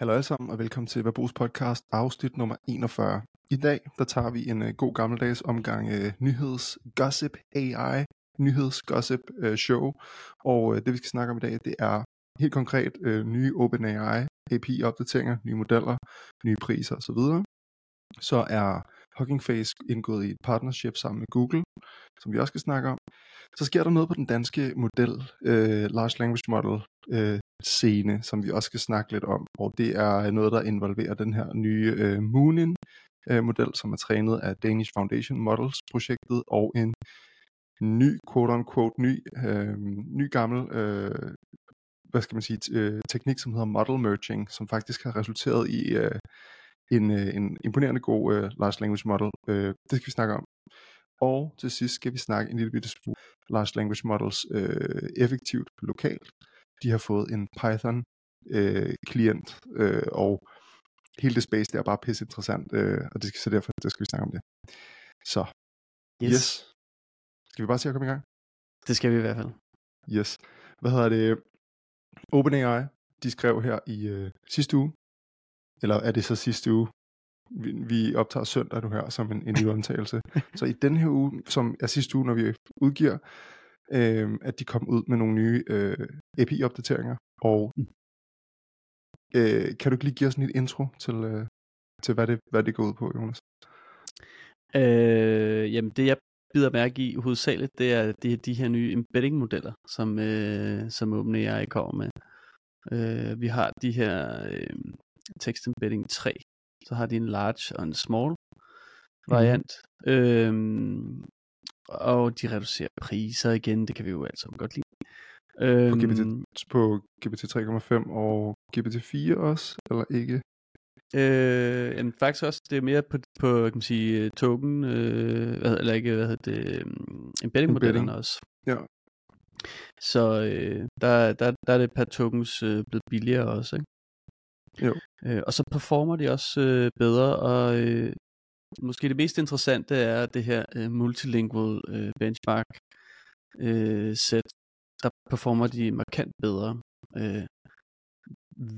Hallo alle sammen, og velkommen til Verbos podcast, afsnit nummer 41. I dag, der tager vi en uh, god gammeldags omgang uh, nyheds gossip AI, nyheds gossip uh, øh, show, og uh, det vi skal snakke om i dag, det er helt konkret uh, nye OpenAI API-opdateringer, nye modeller, nye priser osv. Så er Hugging Face indgået i et partnership sammen med Google, som vi også skal snakke om. Så sker der noget på den danske model, øh, Large Language Model øh, scene, som vi også skal snakke lidt om, og det er noget, der involverer den her nye øh, Moonin øh, model, som er trænet af Danish Foundation Models projektet, og en ny, quote-unquote, ny, øh, ny gammel, øh, hvad skal man sige, øh, teknik, som hedder model merging, som faktisk har resulteret i øh, en, uh, en imponerende god uh, large language model. Uh, det skal vi snakke om. Og til sidst skal vi snakke en lille bitte smule large language models uh, effektivt lokalt de har fået en Python øh, klient, øh, og hele det space der er bare pisse interessant, øh, og det skal, så derfor der skal vi snakke om det. Så, yes. yes. Skal vi bare se at komme i gang? Det skal vi i hvert fald. Yes. Hvad hedder det? OpenAI, de skrev her i øh, sidste uge, eller er det så sidste uge? Vi, vi optager søndag nu her som en, en lille undtagelse. så i den her uge, som er sidste uge, når vi udgiver, øh, at de kom ud med nogle nye øh, API-opdateringer. Og øh, kan du ikke lige give os en lille intro til, øh, til hvad, det, hvad det går ud på, Jonas? Øh, jamen det jeg bider mærke i hovedsageligt, det er de, de her nye embedding-modeller, som, øh, som OpenAI kommer med. Øh, vi har de her øh, text embedding 3, så har de en large og en small variant. Mm. Øhm, og de reducerer priser igen, det kan vi jo altså godt lide. På GPT, på GPT 3,5 og GPT 4 også, eller ikke? Øh, jamen, faktisk også, det er mere på, på kan man sige, token, øh, hvad, eller ikke, hvad hedder det, um, embedding-modellerne også. Ja. Så øh, der, der, der er det per tokens øh, blevet billigere også, ikke? Jo. Øh, og så performer de også øh, bedre, og øh, måske det mest interessante er det her øh, multilingual øh, benchmark øh, set. Der performer de markant bedre. Øh,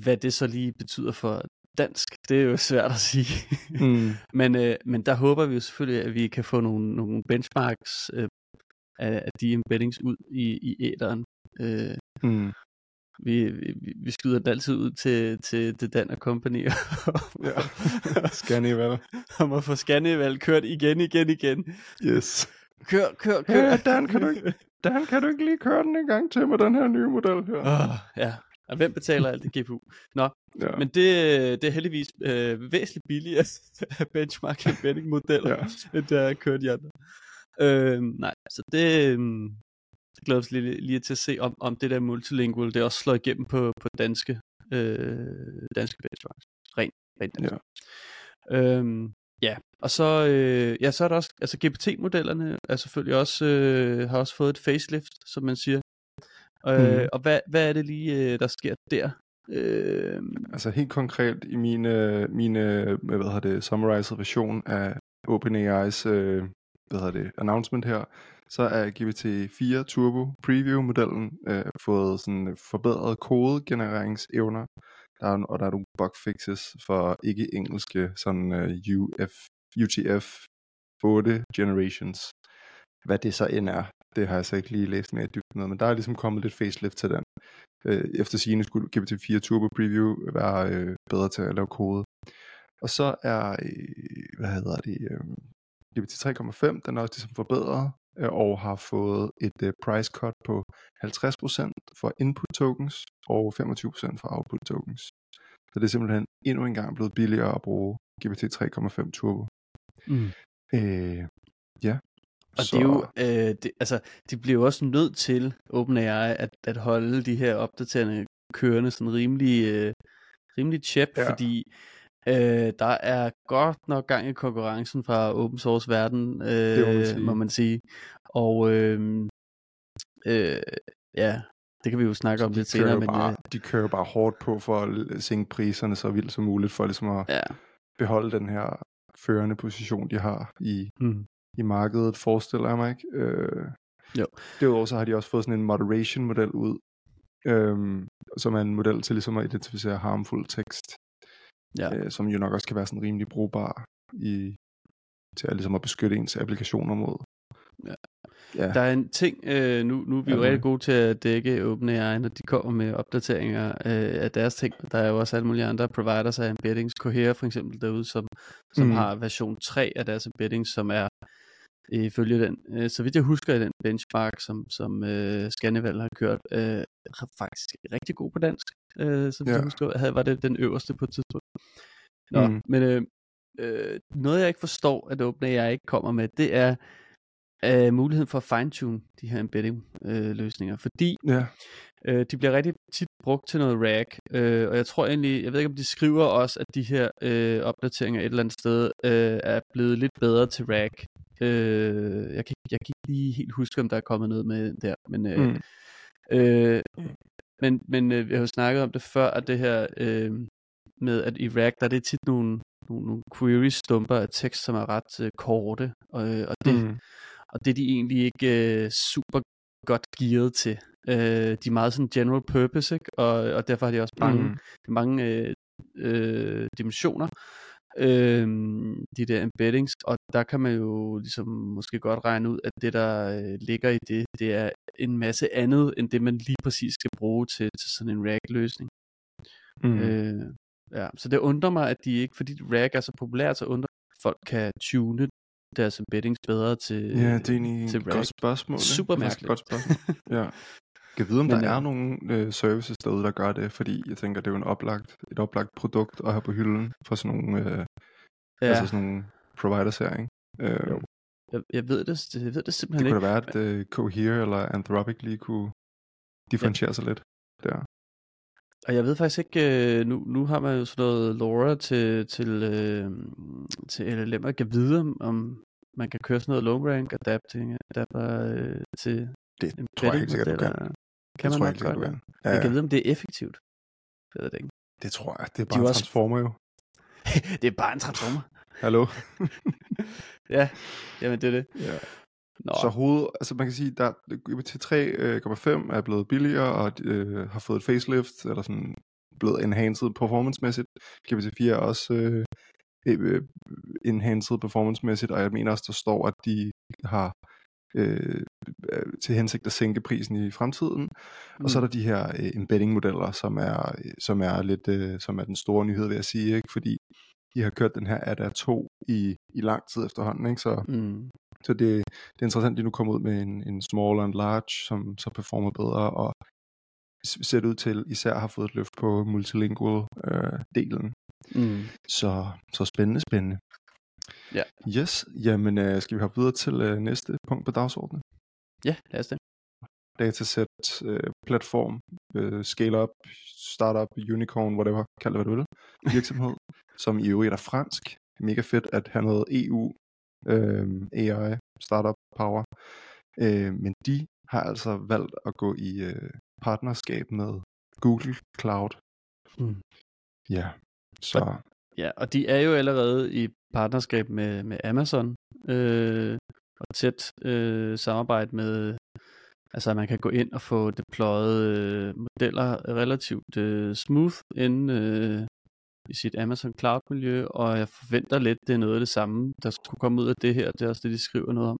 hvad det så lige betyder for dansk, det er jo svært at sige. Mm. men, øh, men der håber vi jo selvfølgelig, at vi kan få nogle, nogle benchmarks øh, af, af de embeddings ud i, i æderen. Øh, mm vi, vi, vi skyder den altid ud til, til det Dan Company. ja, Scanival. Om at få Scanival kørt igen, igen, igen. Yes. Kør, kør, kør. Hey, Dan, kan du ikke, Dan, kan du ikke lige køre den en gang til med den her nye model her? Oh, ja, og hvem betaler alt det GPU? Nå, ja. men det, det er heldigvis øh, væsentligt billigere af benchmark embedding modeller, ja. end der er kørt i andre. Øh, nej, så det, øhm, glæder os lige, lige til at se, om, om det der multilingual, det også slår igennem på, på danske, øh, danske benchmarks. Rent, rent dansk. Ja. Øhm, ja, og så, øh, ja, så er der også, altså GPT-modellerne er selvfølgelig også, øh, har også fået et facelift, som man siger. Øh, mm. Og hvad, hvad er det lige, øh, der sker der? Øh, altså helt konkret i mine, mine hvad hedder det, summarized version af OpenAI's øh, hvad hedder det, announcement her, så er GPT-4 Turbo Preview-modellen øh, fået sådan øh, forbedret kodegenereringsevner, der er, og der er nogle bugfixes for ikke-engelske sådan øh, UF, UTF 8 generations. Hvad det så end er, det har jeg så ikke lige læst mere dybt med, men der er ligesom kommet lidt facelift til den. Øh, efter sigende skulle GPT-4 Turbo Preview være øh, bedre til at lave kode. Og så er, øh, hvad hedder det, øh, GPT 3.5, den er også ligesom forbedret, og har fået et uh, price cut på 50% for input tokens og 25% for output tokens. Så det er simpelthen endnu en gang blevet billigere at bruge GPT 3.5 Turbo. Mm. Øh, ja. Og så... det er jo, øh, det, altså, de bliver jo også nødt til, OpenAI, at, at holde de her opdaterende kørende sådan rimelig, øh, rimelig chip, ja. fordi Øh, der er godt nok gang i konkurrencen fra open source verden, øh, må, man sige. må man sige. Og øh, øh, ja, det kan vi jo snakke om lidt senere. Men, bare, ja. De kører bare hårdt på for at sænke priserne så vildt som muligt, for ligesom at ja. beholde den her førende position, de har i, mm. i markedet, forestiller jeg mig ikke. Øh, jo. Derudover så har de også fået sådan en moderation model ud, øhm, som er en model til ligesom at identificere harmful tekst ja. øh, som jo nok også kan være sådan rimelig brugbar i, til at, ligesom at beskytte ens applikationer mod. Ja. Ja. Der er en ting, øh, nu, nu er vi jo ja, rigtig gode til at dække OpenAI, når de kommer med opdateringer øh, af deres ting. Der er jo også alle mulige andre providers af embeddings. Cohere for eksempel derude, som, som mm. har version 3 af deres embeddings, som er ifølge den, øh, så vidt jeg husker i den benchmark, som, som øh, Scanneval har kørt, øh, faktisk rigtig god på dansk, øh, som ja. jeg husker, havde, var det den øverste på et tidspunkt. Nå, mm. men øh, øh, noget jeg ikke forstår, at OpenAI ikke kommer med, det er øh, muligheden for at fine-tune de her embedding øh, løsninger, fordi ja. øh, de bliver rigtig tit brugt til noget RAG, øh, og jeg tror egentlig, jeg ved ikke om de skriver også, at de her øh, opdateringer et eller andet sted øh, er blevet lidt bedre til RAG. Øh, jeg, kan, jeg kan ikke lige helt huske, om der er kommet noget med der, men øh, mm. øh, men, men øh, vi har jo snakket om det før, at det her øh, med, at i RAG, der er det tit nogle, nogle, nogle query-stumper af tekst, som er ret øh, korte, og, øh, og det, mm og det er de egentlig ikke øh, super godt gearet til. Øh, de er meget sådan general purpose, ikke? Og, og derfor har de også mange, mm. mange øh, øh, dimensioner, øh, de der embeddings, og der kan man jo ligesom måske godt regne ud, at det der øh, ligger i det, det er en masse andet, end det man lige præcis skal bruge til, til sådan en RAG-løsning. Mm. Øh, ja, så det undrer mig, at de ikke, fordi RAG er så populært, så undrer at folk kan tune deres embeddings bedre til Ja, det er egentlig til et godt spørgsmål. Super mærkeligt. Godt spørgsmål. ja. Jeg vide, om Men, der er nogle øh, services derude, der gør det, fordi jeg tænker, det er jo en oplagt, et oplagt produkt at have på hylden for sådan nogle, øh, ja. altså sådan nogle providers her, ikke? Øh, jo. Jeg, jeg, ved det, jeg ved det simpelthen ikke. Det kunne ikke. da være, at uh, Cohere eller Anthropic lige kunne differentiere ja. sig lidt der. Og jeg ved faktisk ikke, øh, nu, nu har man jo sådan noget LoRa til, til, øh, til LLM, og kan vide, om man kan køre sådan noget long range adapting, adapter øh, til Det tror jeg helt sikkert, du kan. Kan det man nok godt, kan. Ja, ja. Jeg kan vide, om det er effektivt. Jeg ved det ikke. Det tror jeg. Det er bare De en transformer jo. det er bare en transformer. Hallo? ja, jamen det er det. Ja. Nå. Så hoved, altså man kan sige, der GPT 3,5 er blevet billigere og øh, har fået et facelift, eller sådan blevet enhanced performancemæssigt. GPT 4 er også øh, øh, enhanced performancemæssigt, og jeg mener også, der står, at de har øh, til hensigt at sænke prisen i fremtiden. Mm. Og så er mm. der de her øh, embedding-modeller, som er, som er lidt, øh, som er den store nyhed, vil jeg sige, ikke? fordi de har kørt den her ADA 2 i, i lang tid efterhånden, ikke? så mm. Så det, det er interessant, at de nu kommer ud med en, en small and large, som så performer bedre, og ser ud til især har fået et løft på multilingual øh, delen. Mm. Så, så spændende, spændende. Ja. Yes, jamen øh, skal vi hoppe videre til øh, næste punkt på dagsordenen? Ja, lad os det. Dataset, øh, platform, øh, scale-up, startup, unicorn, whatever, kald det hvad du vil, virksomhed, som i øvrigt er fransk. Mega fedt at have noget EU øh, AI, startup power. Øh, men de har altså valgt at gå i øh, partnerskab med Google Cloud. Mm. Ja, så... Og, ja, og de er jo allerede i partnerskab med, med Amazon, øh, og tæt øh, samarbejde med, altså man kan gå ind og få deployet øh, modeller relativt øh, smooth inden øh, i sit Amazon Cloud-miljø, og jeg forventer lidt, det er noget af det samme, der skulle komme ud af det her. Det er også det, de skriver noget om.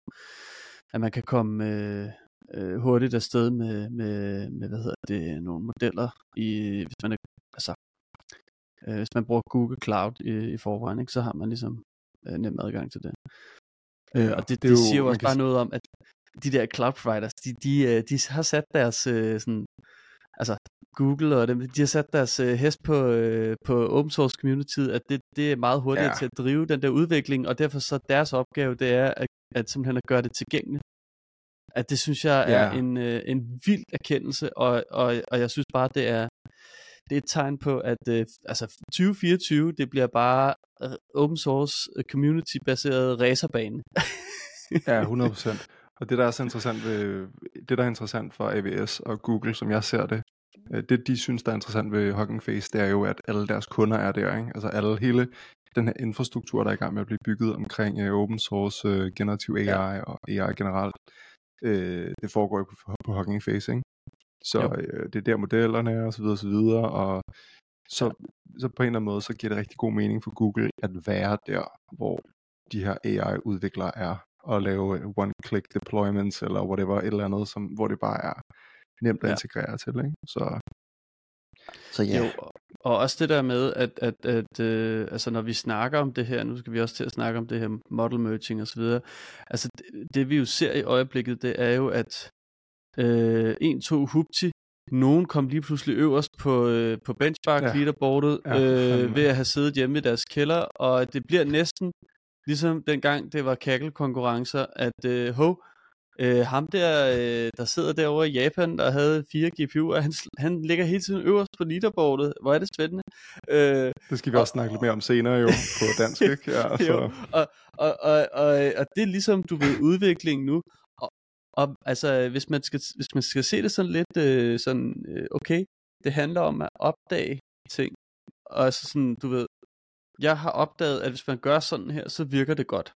At man kan komme øh, øh, hurtigt afsted med, med, med, hvad hedder det, nogle modeller, i, hvis man er, altså, øh, hvis man bruger Google Cloud i, i forvejen, ikke, så har man ligesom øh, nem adgang til det. Øh, og det, det, det jo, siger jo også bare noget om, at de der cloud providers, de, de, øh, de har sat deres øh, sådan, altså Google og dem, de har sat deres øh, hest på, øh, på open source community, at det, det er meget hurtigt ja. til at drive den der udvikling, og derfor så deres opgave, det er at, at simpelthen at gøre det tilgængeligt. At det synes jeg er ja. en, øh, en vild erkendelse, og, og, og jeg synes bare, det er, det er et tegn på, at øh, altså 2024, det bliver bare open source øh, community baseret racerbane. ja, 100%. Og det der er så interessant ved, det der er interessant for AWS og Google, som jeg ser det, det de synes, der er interessant ved Hugging Face, det er jo, at alle deres kunder er der. Ikke? Altså alle, hele den her infrastruktur, der er i gang med at blive bygget omkring uh, open source, uh, generativ AI ja. og AI generelt, uh, det foregår jo på, på Hugging Face. Ikke? Så uh, det er der modellerne er, og så videre, og så videre, og Så, så på en eller anden måde, så giver det rigtig god mening for Google at være der, hvor de her AI-udviklere er, og lave one-click deployments, eller whatever, et eller andet, som, hvor det bare er nemt at ja. integrere til, ikke? Så, så ja. Jo, og også det der med, at, at, at øh, altså når vi snakker om det her, nu skal vi også til at snakke om det her model merging og så videre, altså det, det vi jo ser i øjeblikket, det er jo, at øh, en, to, hupti, nogen kom lige pludselig øverst på, øh, på benchmark ja. leaderboardet ja, øh, ved at have siddet hjemme i deres kælder, og det bliver næsten ligesom dengang det var kakkelkonkurrencer, at øh, ho, øh, ham der, øh, der sidder derovre i Japan, der havde fire GPU'er, han, han ligger hele tiden øverst på leaderboardet. Hvor er det spændende. Øh, det skal vi og, også snakke lidt mere om senere jo, på dansk, ikke? Ja, så. jo, og, og, og, og, og det er ligesom, du ved, udviklingen nu. Og, og altså, hvis man skal, hvis man skal se det sådan lidt øh, sådan, øh, okay, det handler om at opdage ting. Og altså sådan, du ved, jeg har opdaget, at hvis man gør sådan her, så virker det godt.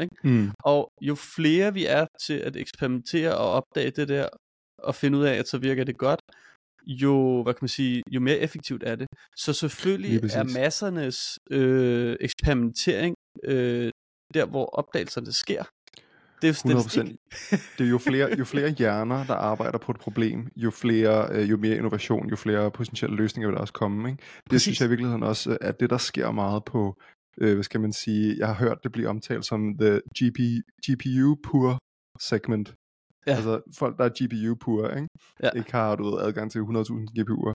Ikke? Mm. Og jo flere vi er til at eksperimentere og opdage det der, og finde ud af, at så virker det godt, jo, hvad kan man sige, jo mere effektivt er det. Så selvfølgelig er massernes øh, eksperimentering øh, der, hvor opdagelserne sker. Det er jo 100%. det er jo flere, jo flere hjerner, der arbejder på et problem, jo, flere, øh, jo mere innovation, jo flere potentielle løsninger vil der også komme. Ikke? Det Præcis. synes jeg i virkeligheden også er det, der sker meget på, øh, hvad skal man sige, jeg har hørt det blive omtalt som the GP, GPU poor segment. Ja. Altså folk, der er GPU poor, ikke? Ja. Ikke har du ved, adgang til 100.000 GPU'er.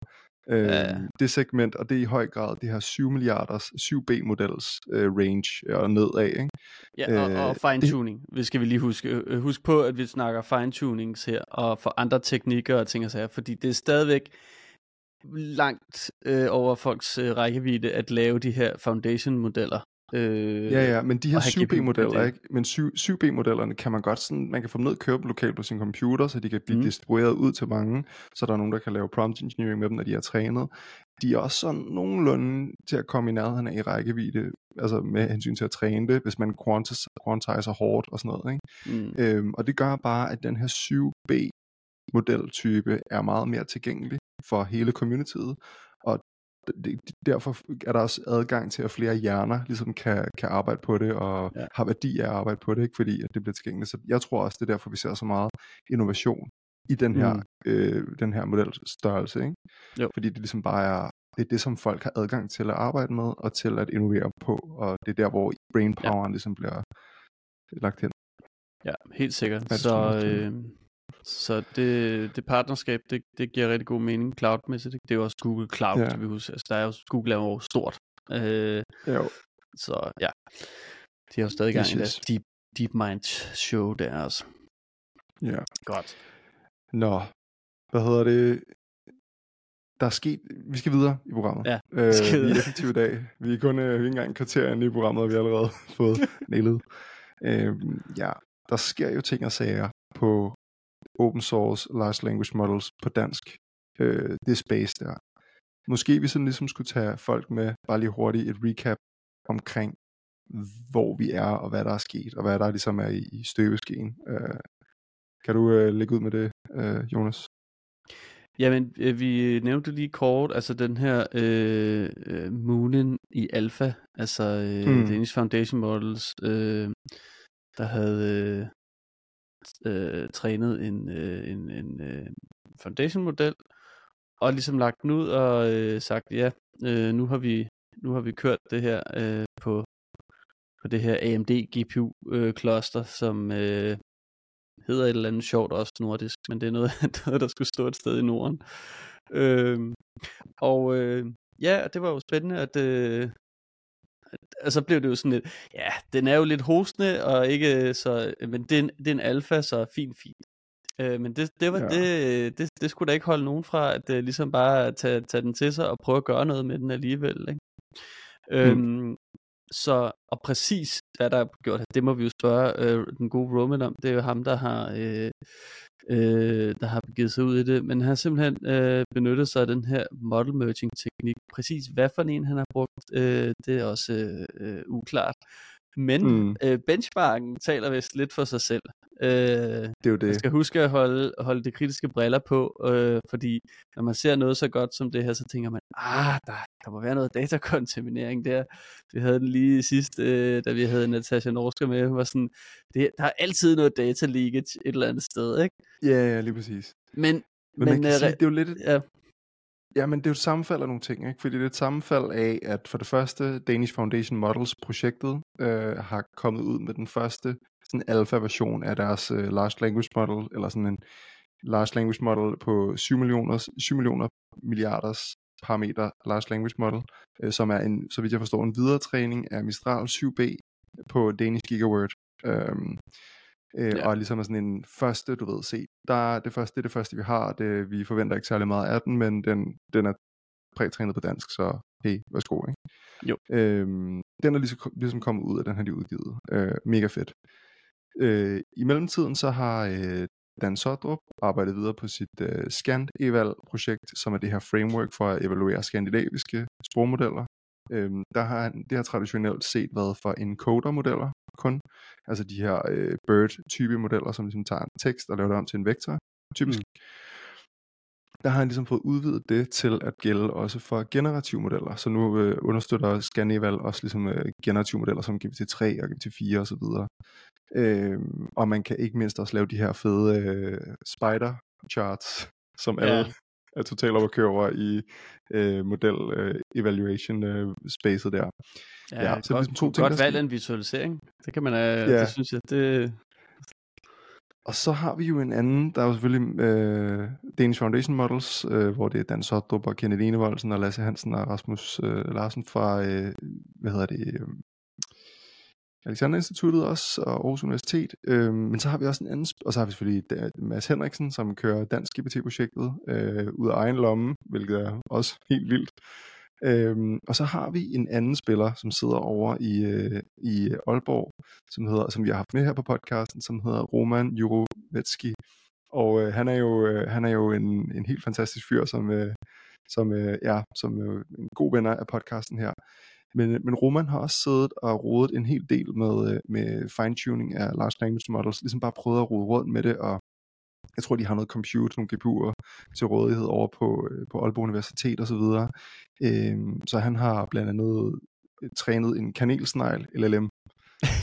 Øh, ja. Det segment, og det er i høj grad det her 7 milliarders, 7B-models øh, range og nedad. Ikke? Ja, og, og øh, fine-tuning, det skal vi lige huske. Øh, husk på, at vi snakker fine-tunings her, og for andre teknikker og ting og sager, fordi det er stadigvæk langt øh, over folks øh, rækkevidde at lave de her foundation-modeller. Øh, ja, ja, men de her 7B-modeller, ikke? Men 7, 7B-modellerne kan man godt sådan, man kan få dem ned og købe dem lokalt på sin computer, så de kan blive mm. distribueret ud til mange, så der er nogen, der kan lave prompt engineering med dem, når de er trænet. De er også sådan nogenlunde til at komme i nærheden af i rækkevidde, altså med hensyn til at træne det, hvis man quantizer hårdt og sådan noget, ikke? Mm. Øhm, og det gør bare, at den her 7B modeltype er meget mere tilgængelig for hele communityet, og derfor er der også adgang til, at flere hjerner ligesom kan, kan arbejde på det, og ja. har værdi af at arbejde på det, ikke? fordi at det bliver tilgængeligt. Så jeg tror også, det er derfor, vi ser så meget innovation i den her, mm. øh, den her modelstørrelse. Ikke? Jo. Fordi det ligesom bare er, det er det, som folk har adgang til at arbejde med, og til at innovere på, og det er der, hvor brainpoweren ja. ligesom bliver lagt hen. Ja, helt sikkert. Så, øh, så det, det partnerskab, det, det giver rigtig god mening cloudmæssigt. Det er jo også Google Cloud, ja. vi huske. Altså, der er jo, Google er jo stort. Øh, jo. Så ja, de har jo stadig gang i deres deep, deep Mind show der også. Ja. Godt. Nå, hvad hedder det? Der er sket, vi skal videre i programmet. Ja, øh, vi er effektive i dag. Vi er kun øh, vi er ikke engang en kvarter inde i programmet, og vi har allerede fået nailet. Øh, ja, der sker jo ting og sager på open source large language models på dansk. Øh, det space der. Måske vi sådan ligesom skulle tage folk med, bare lige hurtigt et recap omkring, hvor vi er, og hvad der er sket, og hvad der ligesom er i, i støbeskeen. Øh, kan du øh, lægge ud med det, øh, Jonas? Jamen, øh, vi nævnte lige kort, altså den her øh, øh, Moonin i alfa, altså øh, mm. Danish Foundation Models, øh, der havde øh, øh, trænet en, øh, en, en øh, foundation-model, og ligesom lagt den ud og øh, sagt, ja, øh, nu har vi nu har vi kørt det her øh, på, på det her AMD GPU øh, cluster, som øh, hedder et eller andet sjovt også nordisk, men det er noget, noget der skulle stå et sted i Norden. Øh, og øh, ja, det var jo spændende, at, øh, og så blev det jo sådan lidt, ja, den er jo lidt hostende, og ikke så, men det er en, det er en alfa, så fint, fint. Øh, men det, det, var, ja. det, det, det skulle da ikke holde nogen fra, at uh, ligesom bare tage, tage den til sig og prøve at gøre noget med den alligevel. Ikke? Mm. Øhm, så, og præcis hvad der er gjort det må vi jo spørge øh, den gode Roman om. Det er jo ham, der har, øh, øh, der har begivet sig ud i det. Men han har simpelthen øh, benyttet sig af den her model merging teknik. Præcis hvad for en han har brugt, øh, det er også øh, uklart. Men mm. øh, benchmarken taler vist lidt for sig selv. Øh, det er jo det. Man skal huske at holde, holde de kritiske briller på, øh, fordi når man ser noget så godt som det her, så tænker man, ah, der, der må være noget datakontaminering der. Vi havde den lige sidst, øh, da vi havde Natasha Norska med, var sådan, det, der er altid noget data leakage et eller andet sted, ikke? Ja, ja, lige præcis. Men, men, men man kan øh, sige, det er jo lidt et, ja. Ja, men det er jo et sammenfald af nogle ting, ikke? Fordi det er et sammenfald af, at for det første, Danish Foundation Models projektet øh, har kommet ud med den første sådan alfa-version af deres øh, large language model, eller sådan en large language model på 7 millioner, 7 millioner milliarders parameter large language model, øh, som er en, så vidt jeg forstår, en videretræning af Mistral 7B på Danish Gigaword. Øhm, øh, ja. og ligesom er sådan en første, du ved, se, der, det første det er det første, vi har, det, vi forventer ikke særlig meget af den, men den, den er prætrænet på dansk, så hey, værsgo, ikke? Jo. Øhm, den er ligesom, ligesom kommet ud af den her, de udgivet. Øh, mega fedt. Øh, I mellemtiden så har øh, Dan Sodrup arbejde videre på sit øh, Scand-eval-projekt, som er det her framework for at evaluere skandinaviske sprogmodeller. Øhm, der har han, det har traditionelt set været for encoder-modeller kun, altså de her øh, bird-type modeller, som ligesom tager en tekst og laver det om til en vektor, typisk. Mm. Der har han ligesom fået udvidet det til at gælde også for generative modeller, så nu øh, understøtter Scaneval også ligesom øh, generative modeller som GPT-3 og GPT-4 osv. Øh, og man kan ikke mindst også lave de her fede øh, spider charts, som ja. alle er totalt op over i øh, model øh, evaluation øh, spacet der. Ja, ja så godt, ligesom to ting, godt valg en visualisering. Det kan man, øh, ja. det synes jeg, det... Og så har vi jo en anden, der er jo selvfølgelig øh, Danish Foundation Models, øh, hvor det er Dan Sotrup og Kenneth Enevoldsen og Lasse Hansen og Rasmus øh, Larsen fra, øh, hvad hedder det, øh, Alexander Instituttet også, og Aarhus Universitet. Øh, men så har vi også en anden, og så har vi selvfølgelig øh, Mads Henriksen, som kører Dansk GPT-projektet øh, ud af egen lomme, hvilket er også helt vildt. Øhm, og så har vi en anden spiller, som sidder over i, øh, i Aalborg, som, hedder, som vi har haft med her på podcasten, som hedder Roman Jurovetski. Og øh, han er jo, øh, han er jo en, en helt fantastisk fyr, som, øh, som, øh, ja, som øh, en god venner af podcasten her. Men, øh, men Roman har også siddet og rodet en hel del med, øh, med fine-tuning af large language models, ligesom bare prøvet at rode rundt med det, og jeg tror, de har noget compute, nogle GPU'er til rådighed over på, øh, på Aalborg Universitet osv. Så, øhm, så han har blandt andet øh, trænet en kanelsnegl LLM,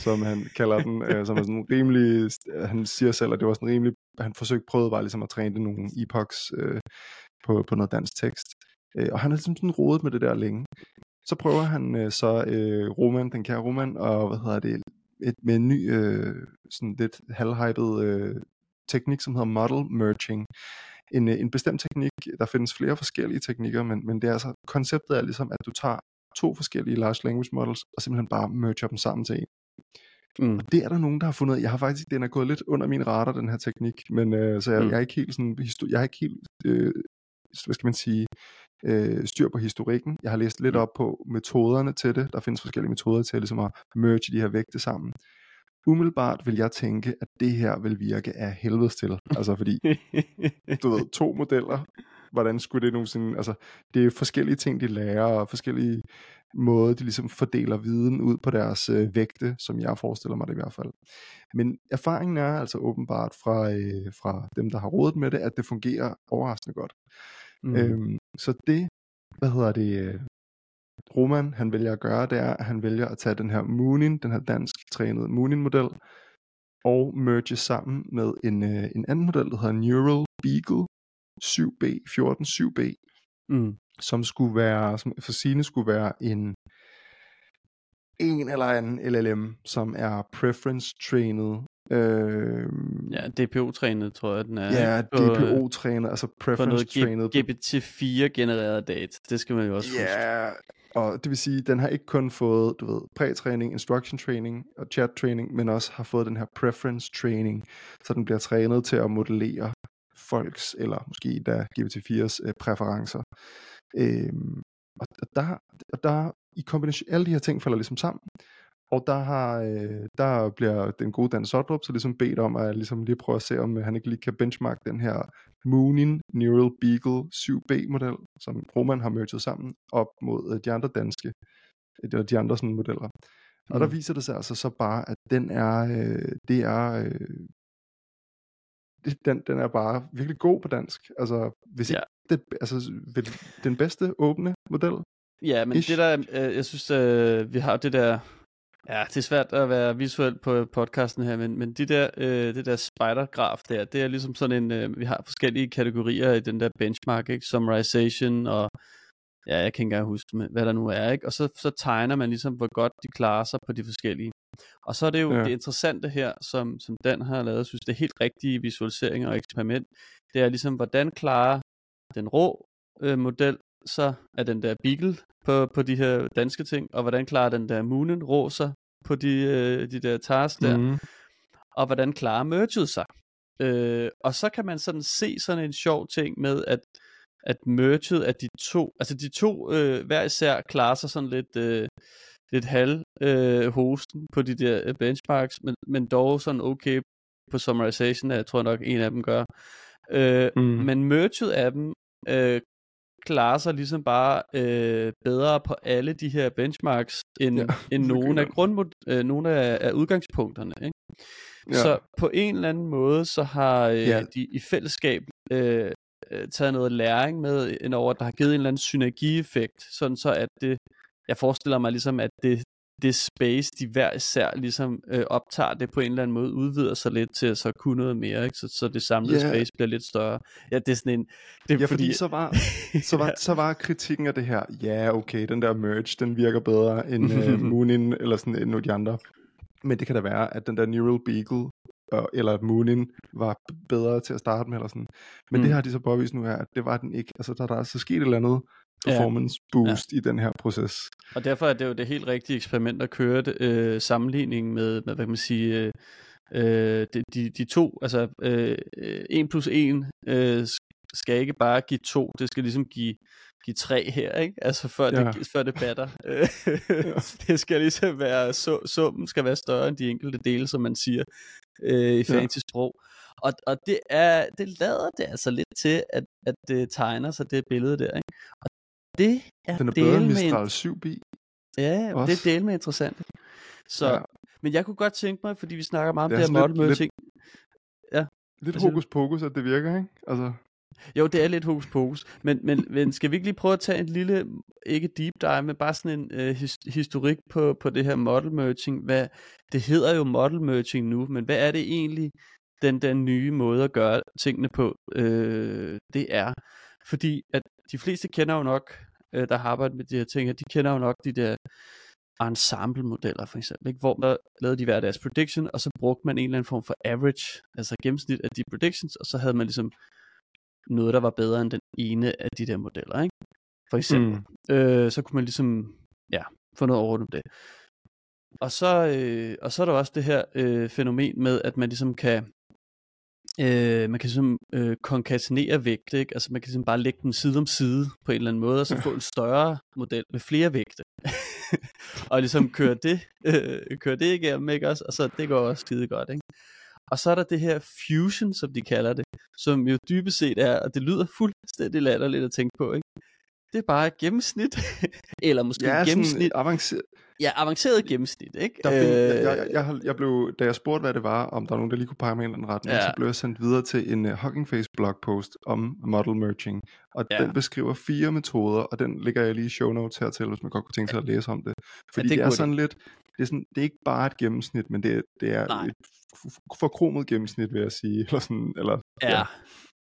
som han kalder den, øh, som er sådan rimelig, øh, han siger selv, at det var sådan rimelig, han forsøgte, prøvede bare ligesom at træne det nogle epochs øh, på, på noget dansk tekst. Øh, og han har ligesom sådan rodet med det der længe. Så prøver han øh, så øh, Roman, den kære Roman, og hvad hedder det, et, med en ny, øh, sådan lidt halvhyped øh, teknik, som hedder model merging. En, øh, en bestemt teknik, der findes flere forskellige teknikker, men, men det er altså, konceptet er ligesom, at du tager to forskellige large language models, og simpelthen bare merger dem sammen til en. Mm. Og det er der nogen, der har fundet. Jeg har faktisk, den er gået lidt under min radar, den her teknik, men øh, så jeg, mm. jeg er ikke helt sådan, jeg er ikke helt, øh, hvad skal man sige, øh, styr på historikken. Jeg har læst lidt mm. op på metoderne til det. Der findes forskellige metoder til ligesom at merge de her vægte sammen. Umiddelbart vil jeg tænke, at det her vil virke af helvedes til. Altså fordi, du ved, to modeller, hvordan skulle det nogensinde, altså det er forskellige ting, de lærer, og forskellige måder, de ligesom fordeler viden ud på deres øh, vægte, som jeg forestiller mig det i hvert fald. Men erfaringen er altså åbenbart fra, øh, fra dem, der har rådet med det, at det fungerer overraskende godt. Mm. Øhm, så det, hvad hedder det, øh, Roman han vælger at gøre, det er, at han vælger at tage den her Moonin, den her dansk trænede Moonin-model, og merge sammen med en, øh, en anden model, der hedder Neural Beagle 7B, 14 7B, mm. som skulle være, som for sine skulle være en en eller anden LLM, som er preference-trænet Øh, ja, DPO-trænet, tror jeg, den er. Ja, DPO-trænet, altså preference-trænet. GPT-4 genereret data, det skal man jo også ja, huske. og det vil sige, den har ikke kun fået, du ved, prætræning, instruction training og chat training, men også har fået den her preference training, så den bliver trænet til at modellere folks, eller måske da GPT-4's øh, præferencer. Øh, og der, og der i kombination, alle de her ting falder ligesom sammen, og der, har, øh, der bliver den gode Dan Sodrup så ligesom bedt om at ligesom lige prøve at se, om han ikke lige kan benchmark den her Moonin Neural Beagle 7B-model, som Roman har merget sammen, op mod øh, de andre danske, eller de andre sådan modeller. Og mm. der viser det sig altså så bare, at den er, øh, det er, øh, den, den er bare virkelig god på dansk. Altså, hvis ja. ikke det, altså, den bedste åbne model Ja, men Ish. det der, øh, jeg synes, øh, vi har det der, ja, det er svært at være visuel på podcasten her, men, men de der, øh, det der spider-graf der, det er ligesom sådan en, øh, vi har forskellige kategorier i den der benchmark, ikke? Summarization og, ja, jeg kan ikke engang huske, hvad der nu er, ikke? Og så, så tegner man ligesom, hvor godt de klarer sig på de forskellige. Og så er det jo ja. det interessante her, som, som Dan har lavet, synes, det er helt rigtige visualisering og eksperiment, det er ligesom, hvordan klarer den rå øh, model så af den der Beagle på, på de her danske ting, og hvordan klarer den der Moonen rå sig på de, øh, de der tasks der, mm. og hvordan klarer merget sig. Øh, og så kan man sådan se sådan en sjov ting med, at at merget af de to, altså de to øh, hver især klarer sig sådan lidt, øh, lidt halv øh, hosten på de der øh, benchmarks, men, men dog sådan okay på summarization, jeg tror nok en af dem gør. Øh, mm. Men merget af dem øh, klarer sig ligesom bare øh, bedre på alle de her benchmarks, end, ja, end nogle af, grundmod, øh, nogle af, af udgangspunkterne. Ikke? Ja. Så på en eller anden måde, så har øh, ja. de i fællesskab øh, øh taget noget læring med ind over, der har givet en eller anden synergieffekt, sådan så at det, jeg forestiller mig ligesom, at det, det space, de hver især ligesom øh, optager, det på en eller anden måde udvider sig lidt til at så kunne noget mere, ikke? Så, så det samlede yeah. space bliver lidt større. Ja, det er sådan en... Det er ja, fordi, fordi så, var, så, var, så var kritikken af det her, ja, okay, den der merge, den virker bedre end uh, Moonin, eller sådan end de andre. Men det kan da være, at den der Neural Beagle, øh, eller Moonin, var bedre til at starte med, eller sådan. Men mm. det har de så påvist nu her, at det var den ikke. Altså, der er der altså sket et eller andet, performance ja. boost ja. i den her proces. Og derfor er det jo det helt rigtige eksperiment at køre det, øh, sammenligning med, med, hvad kan man sige, øh, øh de, de, de to, altså øh, 1 plus 1 øh, skal ikke bare give 2, det skal ligesom give, give 3 her, ikke? Altså før, ja. det, før det batter. ja. det skal ligesom være, så, summen skal være større end de enkelte dele, som man siger øh, i fancy ja. sprog. Og, og det, er, det lader det altså lidt til, at, at det tegner sig det billede der. Ikke? Og det er Den er bedre end Mistral 7B. Ja, også. det er del med interessant. Så, ja. Men jeg kunne godt tænke mig, fordi vi snakker meget om det, det her model ting. Ja. Lidt hokus pokus, at det virker, ikke? Altså... Jo, det er lidt hokus pokus. Men, men, men skal vi ikke lige prøve at tage en lille, ikke deep dive, men bare sådan en øh, his, historik på, på det her model merging. Hvad, det hedder jo model merging nu, men hvad er det egentlig, den, den nye måde at gøre tingene på, øh, det er? Fordi at de fleste kender jo nok, øh, der har arbejdet med de her ting, de kender jo nok de der ensemble-modeller for eksempel, ikke? hvor der lavede de hver deres prediction, og så brugte man en eller anden form for average, altså gennemsnit af de predictions, og så havde man ligesom noget, der var bedre end den ene af de der modeller, ikke? For eksempel. Mm. Øh, så kunne man ligesom, ja, få noget over det. Og så, øh, og så er der også det her øh, fænomen med, at man ligesom kan Øh, man kan ligesom øh, konkatenere vægte, ikke? altså man kan ligesom bare lægge dem side om side på en eller anden måde, og så få en større model med flere vægte. og ligesom køre det, øh, køre det igennem, ikke også? Og så det går også skide godt, ikke? Og så er der det her fusion, som de kalder det, som jo dybest set er, og det lyder fuldstændig latterligt at tænke på, ikke? Det er bare et gennemsnit, eller måske ja, gennemsnit. avanceret, Ja, avanceret gennemsnit, ikke? Der find, øh, jeg, jeg, jeg, jeg blev, da jeg spurgte, hvad det var, om der var nogen, der lige kunne pege mig i en retning, ja. så blev jeg sendt videre til en uh, Hugging Face blogpost om model merging. Og ja. den beskriver fire metoder, og den lægger jeg lige i show notes hertil, hvis man godt kunne tænke sig at læse om det. Fordi ja, det, det er sådan lidt, det er, sådan, det er ikke bare et gennemsnit, men det, det er Nej. et forkromet gennemsnit, vil jeg sige. Eller sådan, eller, ja. ja.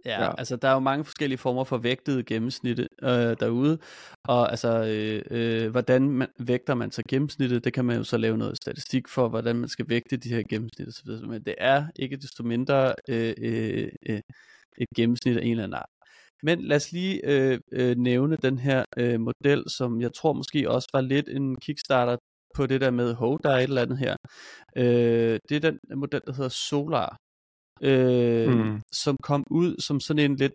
Ja, ja, altså der er jo mange forskellige former for vægtede gennemsnitte øh, derude, og altså øh, øh, hvordan man, vægter man så gennemsnittet, det kan man jo så lave noget statistik for, hvordan man skal vægte de her gennemsnit osv., men det er ikke desto mindre øh, øh, øh, et gennemsnit af en eller anden art. Men lad os lige øh, øh, nævne den her øh, model, som jeg tror måske også var lidt en kickstarter på det der med, hov, der er et eller andet her. Øh, det er den model, der hedder Solar, øh, mm. som kom ud som sådan en lidt,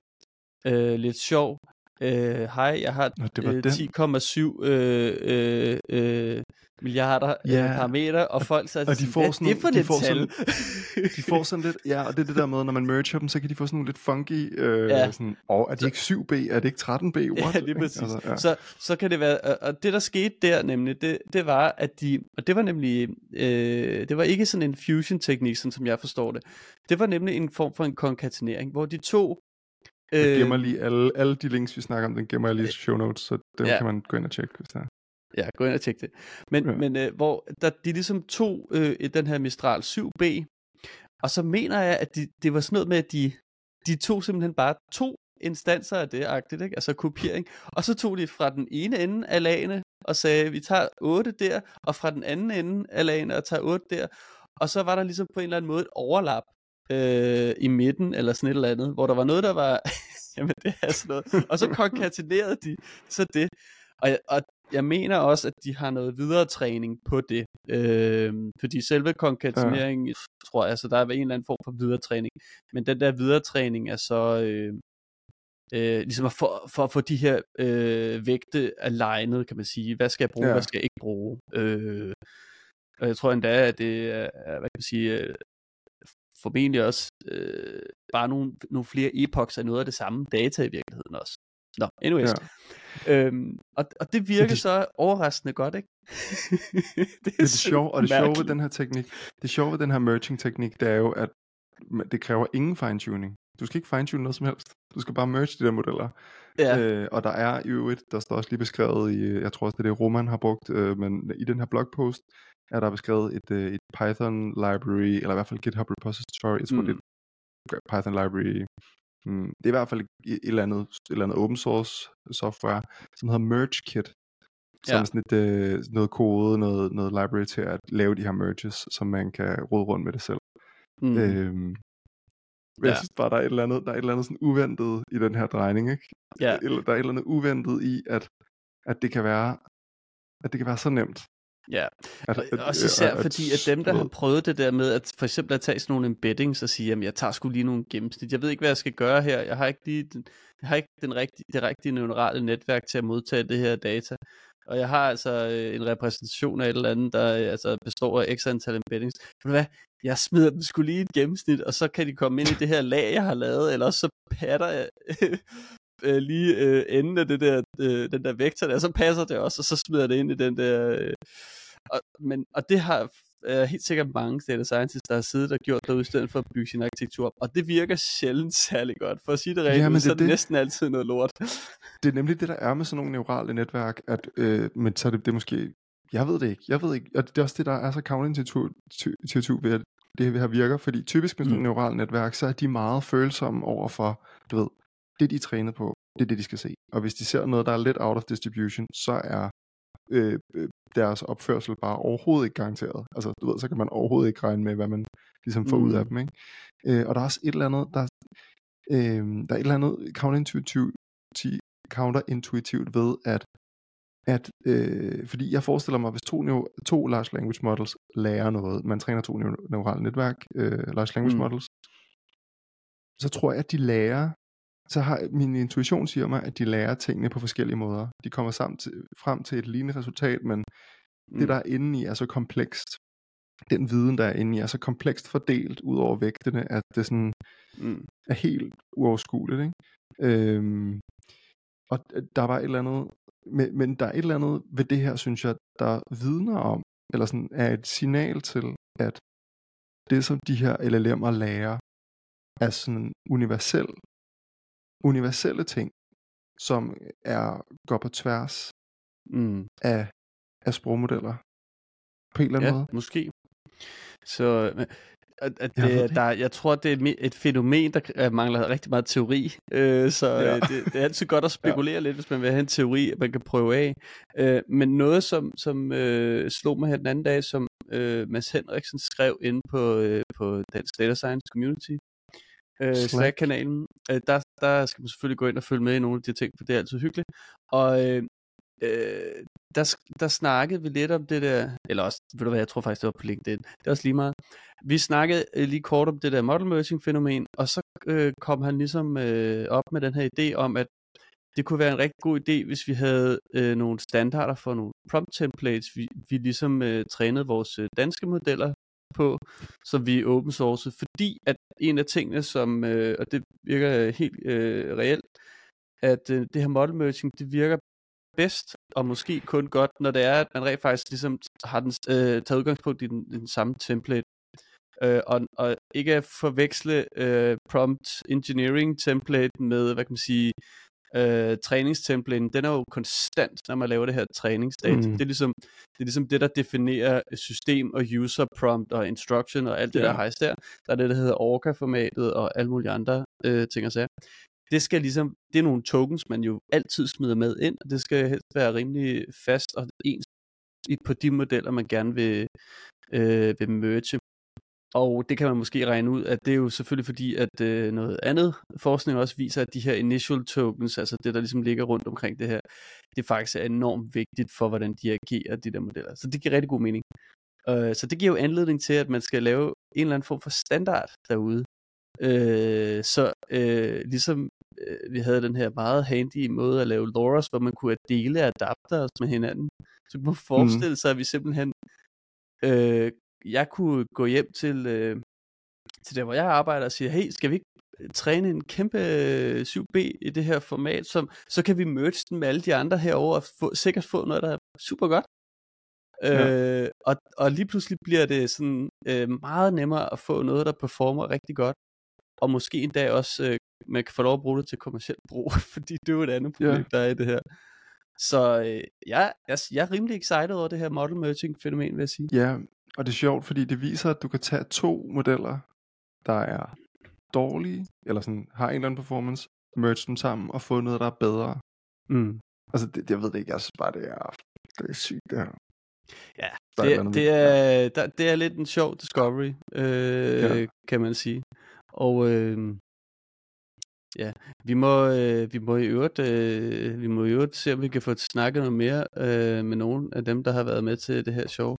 øh, lidt sjov, øh, hej, jeg har øh, 10,7 øh, øh, øh, milliarder yeah. øh, parametre, og folk så og de får sådan, det for de får tal? Sådan, de får sådan lidt, ja, og det er det der med, når man merger dem, så kan de få sådan nogle lidt funky, øh, ja. sådan, og er det ikke 7B, er det ikke 13B? What? Ja, lige præcis. Altså, ja. Så, så kan det være, og det der skete der nemlig, det, det var, at de, og det var nemlig, øh, det var ikke sådan en fusion teknik, sådan som jeg forstår det, det var nemlig en form for en konkatenering, hvor de to Jeg gemmer lige alle, alle de links, vi snakker om, den gemmer jeg lige i show notes, så dem ja. kan man gå ind og tjekke, hvis der er. Ja, gå ind og tjekke det. Men, ja. men øh, hvor der, de ligesom tog øh, den her Mistral 7B, og så mener jeg, at de, det var sådan noget med, at de, de tog simpelthen bare to instanser af det, agtigt, ikke? altså kopiering. Og så tog de fra den ene ende af lagene og sagde, vi tager 8 der, og fra den anden ende af lagene og tager 8 der. Og så var der ligesom på en eller anden måde et overlap øh, i midten, eller sådan et eller andet, hvor der var noget, der var, jamen det er sådan noget. Og så konkatenerede de så det. Og, og jeg mener også, at de har noget videre træning på det. Øh, fordi selve konkatenering, ja. tror jeg, altså der er en eller anden form for videre træning. Men den der videre træning er så... Øh, øh, ligesom for, for at få de her øh, vægte alignet, kan man sige. Hvad skal jeg bruge, ja. hvad skal jeg ikke bruge? Øh, og jeg tror endda, at det er, hvad kan man sige, øh, formentlig også øh, bare nogle, nogle flere epochs af noget af det samme data i virkeligheden også. Nå, anyways. Ja. Øhm, og, og det virker det, så overraskende godt, ikke? det er det, det sjove, og det sjove ved den her teknik, det sjove ved den her merging teknik, det er jo, at det kræver ingen fine-tuning. Du skal ikke fine-tune noget som helst. Du skal bare merge de der modeller. Ja. Øh, og der er i øvrigt, der står også lige beskrevet i, jeg tror også det er det Roman har brugt, øh, men i den her blogpost er der beskrevet et, øh, et Python library, eller i hvert fald GitHub repository, jeg tror mm. det er Python library Mm, det er i hvert fald et eller andet, et eller andet open source software, som hedder MergeKit, som ja. er sådan et, øh, noget kode, noget, noget library til at lave de her merges, som man kan rode rundt med det selv. Mm. Øhm, men ja. jeg synes bare, der er et eller andet, der er et eller andet sådan uventet i den her drejning, ikke? Ja. Der er et eller andet uventet i, at, at det kan være, at det kan være så nemt. Ja, at, at, også især at, fordi, at dem, der har prøvet det der med, at for eksempel at tage sådan nogle embeddings og sige, jamen jeg tager sgu lige nogle gennemsnit, jeg ved ikke, hvad jeg skal gøre her, jeg har ikke lige den, jeg har ikke den rigtige, det rigtige neurale netværk til at modtage det her data, og jeg har altså øh, en repræsentation af et eller andet, der øh, altså består af x antal embeddings. Ved du hvad? Jeg smider dem skulle lige et gennemsnit, og så kan de komme ind i det her lag, jeg har lavet, eller så patter jeg øh, lige øh, enden af det der, øh, den der vektor der, så passer det også, og så smider det ind i den der... Øh, og, men, og det har øh, helt sikkert mange data scientists, der har siddet og gjort derude, i stedet for at bygge sin arkitektur op. Og det virker sjældent særlig godt. For at sige det rigtigt, så er det, det næsten altid noget lort. Det er nemlig det, der er med sådan nogle neurale netværk, at, øh, men så er det, det er måske, jeg ved det ikke, jeg ved ikke, og det er også det, der er så counterintuitivt ved, at det her virker, fordi typisk med sådan mm. neurale netværk, så er de meget følsomme over for, du ved, det de er trænet på, det er det, de skal se. Og hvis de ser noget, der er lidt out of distribution, så er øh, øh, deres opførsel bare overhovedet ikke garanteret. Altså, du ved, så kan man overhovedet ikke regne med, hvad man ligesom får mm. ud af mm. dem, ikke? Øh, og der er også et eller andet, der, øh, der er et eller andet counterintuitivt, counterintuitivt ved, at at, øh, fordi jeg forestiller mig, hvis to, to large language models lærer noget, man træner to neurale netværk, øh, large language mm. models, så tror jeg, at de lærer så har min intuition siger mig, at de lærer tingene på forskellige måder. De kommer sammen til, frem til et lignende resultat, men mm. det, der er inde i, er så komplekst. Den viden, der er inde i, er så komplekst fordelt ud over vægtene, at det sådan mm. er helt uoverskueligt. Ikke? Øhm, og der var et eller andet, men, men der er et eller andet ved det her, synes jeg, der vidner om, eller sådan er et signal til, at det, som de her LLM'er lærer, er sådan universel universelle ting, som er går på tværs mm. af, af sprogmodeller. På en eller anden ja, måde. måske. Så at, at det, jeg, der, jeg tror, det er et, fænomen, der mangler rigtig meget teori. Øh, så ja. det, det er altid godt at spekulere ja. lidt, hvis man vil have en teori, man kan prøve af. Øh, men noget, som, som øh, slog mig her den anden dag, som øh, Mads Henriksen skrev inde på, øh, på Dansk Data Science Community, øh, Slack-kanalen. Øh, der, der skal man selvfølgelig gå ind og følge med i nogle af de ting, for det er altid hyggeligt. Og øh, øh, der, der snakkede vi lidt om det der, eller også, ved du hvad, jeg tror faktisk, det var på LinkedIn, det er også lige meget. Vi snakkede øh, lige kort om det der model merging fænomen, og så øh, kom han ligesom øh, op med den her idé om, at det kunne være en rigtig god idé, hvis vi havde øh, nogle standarder for nogle prompt templates, vi, vi ligesom øh, trænede vores øh, danske modeller på, som vi open source, fordi at en af tingene, som, øh, og det virker øh, helt øh, reelt, at øh, det her model merging, det virker bedst, og måske kun godt, når det er, at man rent faktisk ligesom har den, øh, taget udgangspunkt i den, den samme template. Øh, og, og ikke at forveksle øh, prompt engineering template med, hvad kan man sige, øh, træningstemplaten, den er jo konstant, når man laver det her træningsdata. Mm. Det, er ligesom, det er ligesom det, der definerer system og user prompt og instruction og alt det ja. der hejs der. Der er det, der hedder Orca-formatet og alle mulige andre øh, ting og sager. Det skal ligesom, det er nogle tokens, man jo altid smider med ind, og det skal helst være rimelig fast og ens på de modeller, man gerne vil, øh, vil merge. Og det kan man måske regne ud, at det er jo selvfølgelig fordi, at øh, noget andet forskning også viser, at de her initial tokens, altså det, der ligesom ligger rundt omkring det her, det faktisk er enormt vigtigt for, hvordan de agerer, de der modeller. Så det giver rigtig god mening. Øh, så det giver jo anledning til, at man skal lave en eller anden form for standard derude. Øh, så øh, ligesom øh, vi havde den her meget handy måde at lave LoRa's, hvor man kunne dele adapters med hinanden, så man mhm. forestille sig, at vi simpelthen øh, jeg kunne gå hjem til, øh, til der, hvor jeg arbejder og sige, hey, skal vi ikke øh, træne en kæmpe 7B øh, i det her format, som, så kan vi merge den med alle de andre herover og få, sikkert få noget, der er super godt. Ja. Øh, og, og lige pludselig bliver det sådan øh, meget nemmere at få noget, der performer rigtig godt. Og måske endda også, øh, man kan få lov at bruge det til kommersielt brug, fordi det er jo et andet problem, ja. der er i det her. Så øh, jeg, jeg, jeg er rimelig excited over det her model merging fænomen, vil jeg sige. Ja, og det er sjovt, fordi det viser, at du kan tage to modeller, der er dårlige, eller sådan har en eller anden performance, merge dem sammen og få noget, der er bedre. Mm. Altså, det, jeg ved det ikke, jeg synes bare, det er, det er sygt, det her. Ja, det, er, det, er, der, det er lidt en sjov discovery, øh, ja. kan man sige. Og øh, ja, vi må, øh, vi må i øvrigt, øh, vi må i øvrigt se, om vi kan få snakket noget mere øh, med nogle af dem, der har været med til det her show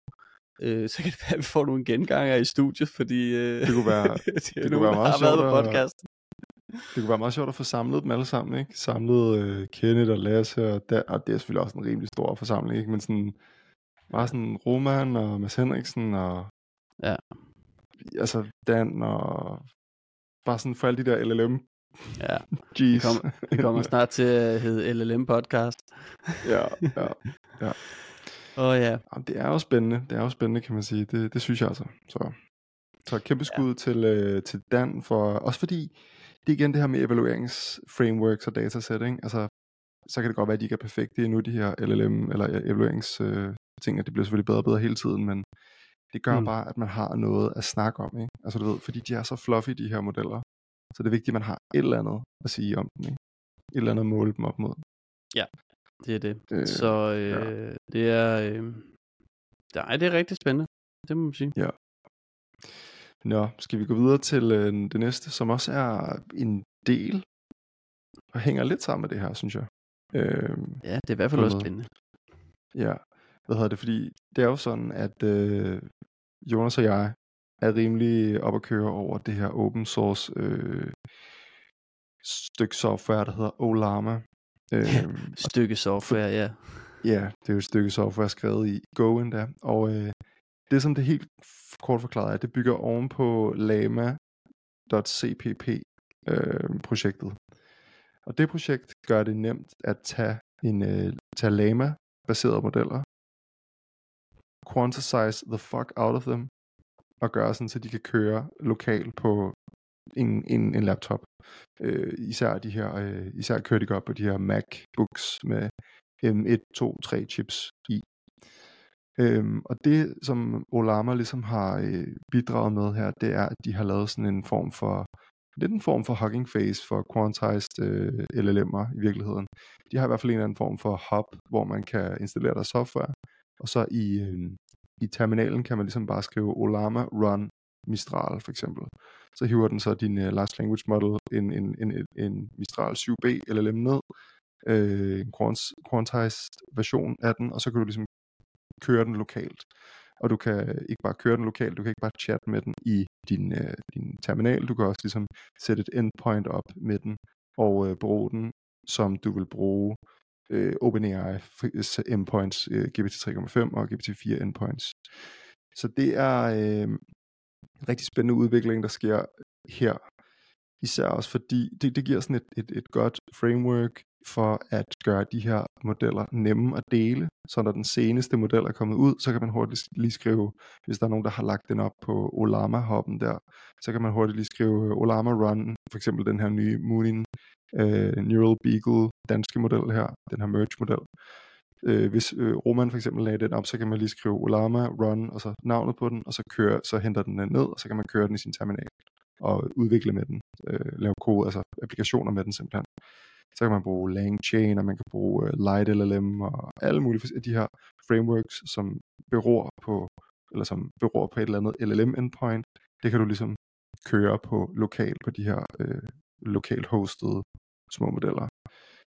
øh, så kan det være, at vi får nogle genganger i studiet, fordi øh, det kunne være, det, det kunne være meget sjovt på podcasten. Det kunne være meget sjovt at få samlet dem alle sammen, ikke? Samlet øh, Kenneth og Lasse, og, der, og det er selvfølgelig også en rimelig stor forsamling, ikke? Men sådan, bare sådan Roman og Mads Henriksen og ja. altså Dan og bare sådan for alle de der LLM Ja, Jeez. Vi, kommer, vi kommer snart til at hedde LLM podcast. ja, ja, ja. Åh oh, ja. Jamen, det er jo spændende, det er jo spændende, kan man sige. Det, det synes jeg altså. Så, så kæmpe skud ja. til, øh, til Dan, for, også fordi det er igen det her med evalueringsframeworks og datasæt, ikke? Altså, så kan det godt være, at de ikke er perfekte endnu, de her LLM, eller evaluerings øh, ting, og det bliver selvfølgelig bedre og bedre hele tiden, men det gør mm. bare, at man har noget at snakke om, ikke? Altså du ved, fordi de er så fluffy, de her modeller, så det er vigtigt, at man har et eller andet at sige om dem, ikke? Et eller andet at måle dem op mod. Ja, det er det. Øh, så øh, ja. det er... Øh, nej, det er rigtig spændende. Det må man sige. Ja. Nå, skal vi gå videre til øh, det næste, som også er en del, og hænger lidt sammen med det her, synes jeg. Øh, ja, det er i hvert fald også spændende. Ja, hvad hedder det, fordi det er jo sådan, at øh, Jonas og jeg er rimelig op at køre over det her open source øh, stykke software, der hedder Olama, Øhm, stykke software, ja. Ja, det er jo et stykke software skrevet i Go endda. Og øh, det som det helt kort forklaret er, det bygger oven på lama.cpp øh, projektet. Og det projekt gør det nemt at tage en øh, tage lama baserede modeller, quantize the fuck out of them, og gøre sådan, så de kan køre lokalt på en, en, en laptop. Øh, især de her, øh, især kører de godt på de her MacBooks med M1, 2, 3 chips i. Øhm, og det, som Olama ligesom har øh, bidraget med her, det er, at de har lavet sådan en form for, lidt en form for Hugging Face for quantized øh, LLM'er i virkeligheden. De har i hvert fald en eller anden form for hub, hvor man kan installere der software, og så i, øh, i terminalen kan man ligesom bare skrive Olama run Mistral for eksempel. Så hiver den så din uh, large language model en, en, en, en Mistral 7B LLM ned, øh, en quantized version af den, og så kan du ligesom køre den lokalt. Og du kan ikke bare køre den lokalt, du kan ikke bare chatte med den i din, uh, din terminal, du kan også ligesom sætte et endpoint op med den, og øh, bruge den, som du vil bruge øh, OpenAI endpoints, øh, GPT 3.5 og GPT 4 endpoints. Så det er, øh, rigtig spændende udvikling, der sker her. Især også fordi, det, det giver sådan et, et, et godt framework for at gøre de her modeller nemme at dele. Så når den seneste model er kommet ud, så kan man hurtigt lige skrive, hvis der er nogen, der har lagt den op på Olama-hoppen der, så kan man hurtigt lige skrive øh, Olama Run, for eksempel den her nye Moonin øh, Neural Beagle danske model her, den her merge-model. Øh, hvis øh, Roman for eksempel lagde den op, så kan man lige skrive Olama Run, og så navnet på den, og så, kører, så henter den den ned, og så kan man køre den i sin terminal og udvikle med den, øh, lave kode, altså applikationer med den simpelthen. Så kan man bruge LangChain, og man kan bruge øh, Light LLM, og alle mulige af de her frameworks, som beror på, eller som beror på et eller andet LLM endpoint. Det kan du ligesom køre på lokalt på de her øh, lokalt hostede små modeller.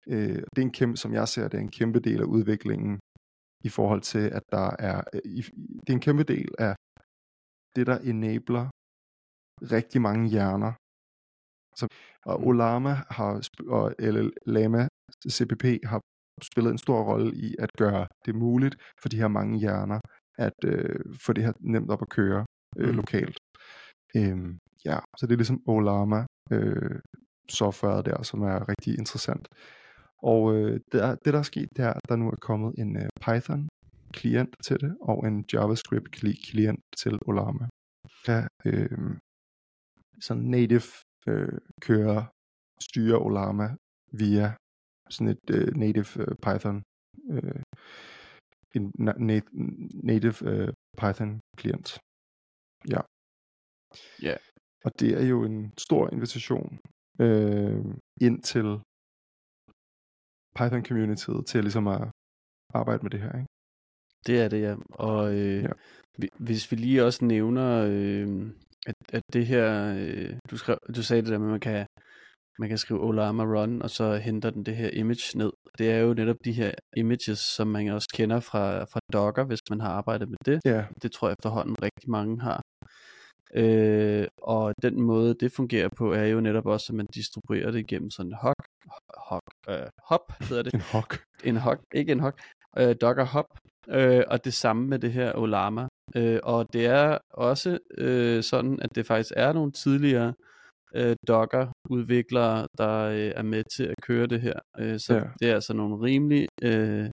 Uh, det er en kæmpe, som jeg ser, det er en kæmpe del af udviklingen i forhold til, at der er, uh, det er en kæmpe del af det, der enabler rigtig mange hjerner så, og mm. Olama har, og eller Lama CPP har spillet en stor rolle i at gøre det muligt for de her mange hjerner at øh, få det her nemt op at køre øh, mm. lokalt. Øhm, ja, så det er ligesom Olama øh, software der, som er rigtig interessant. Og øh, det, er, det der er sket, det er, at der nu er kommet en øh, Python klient til det, og en JavaScript klient til Olama. Kan øh, sådan native øh, kører, styre Olama via sådan et øh, native øh, Python øh, en na- native øh, Python klient. Ja. Ja. Og det er jo en stor invitation øh, ind til Python communityet til ligesom at arbejde med det her, ikke? Det er det, ja. Og øh, ja. hvis vi lige også nævner øh, at, at det her, øh, du, skrev, du sagde det der med, at man kan, man kan skrive Olama Run, og så henter den det her image ned. Det er jo netop de her images, som man også kender fra, fra Docker, hvis man har arbejdet med det. Yeah. Det tror jeg efterhånden rigtig mange har. Øh, og den måde, det fungerer på, er jo netop også, at man distribuerer det igennem sådan en hop, hop, øh, hop hedder det. en hop. En hop, ikke en hop. Øh, Docker hop. Øh, og det samme med det her Olama. Øh, og det er også øh, sådan, at det faktisk er nogle tidligere øh, Docker-udviklere, der øh, er med til at køre det her. Øh, så ja. det er altså nogle rimelig... Øh,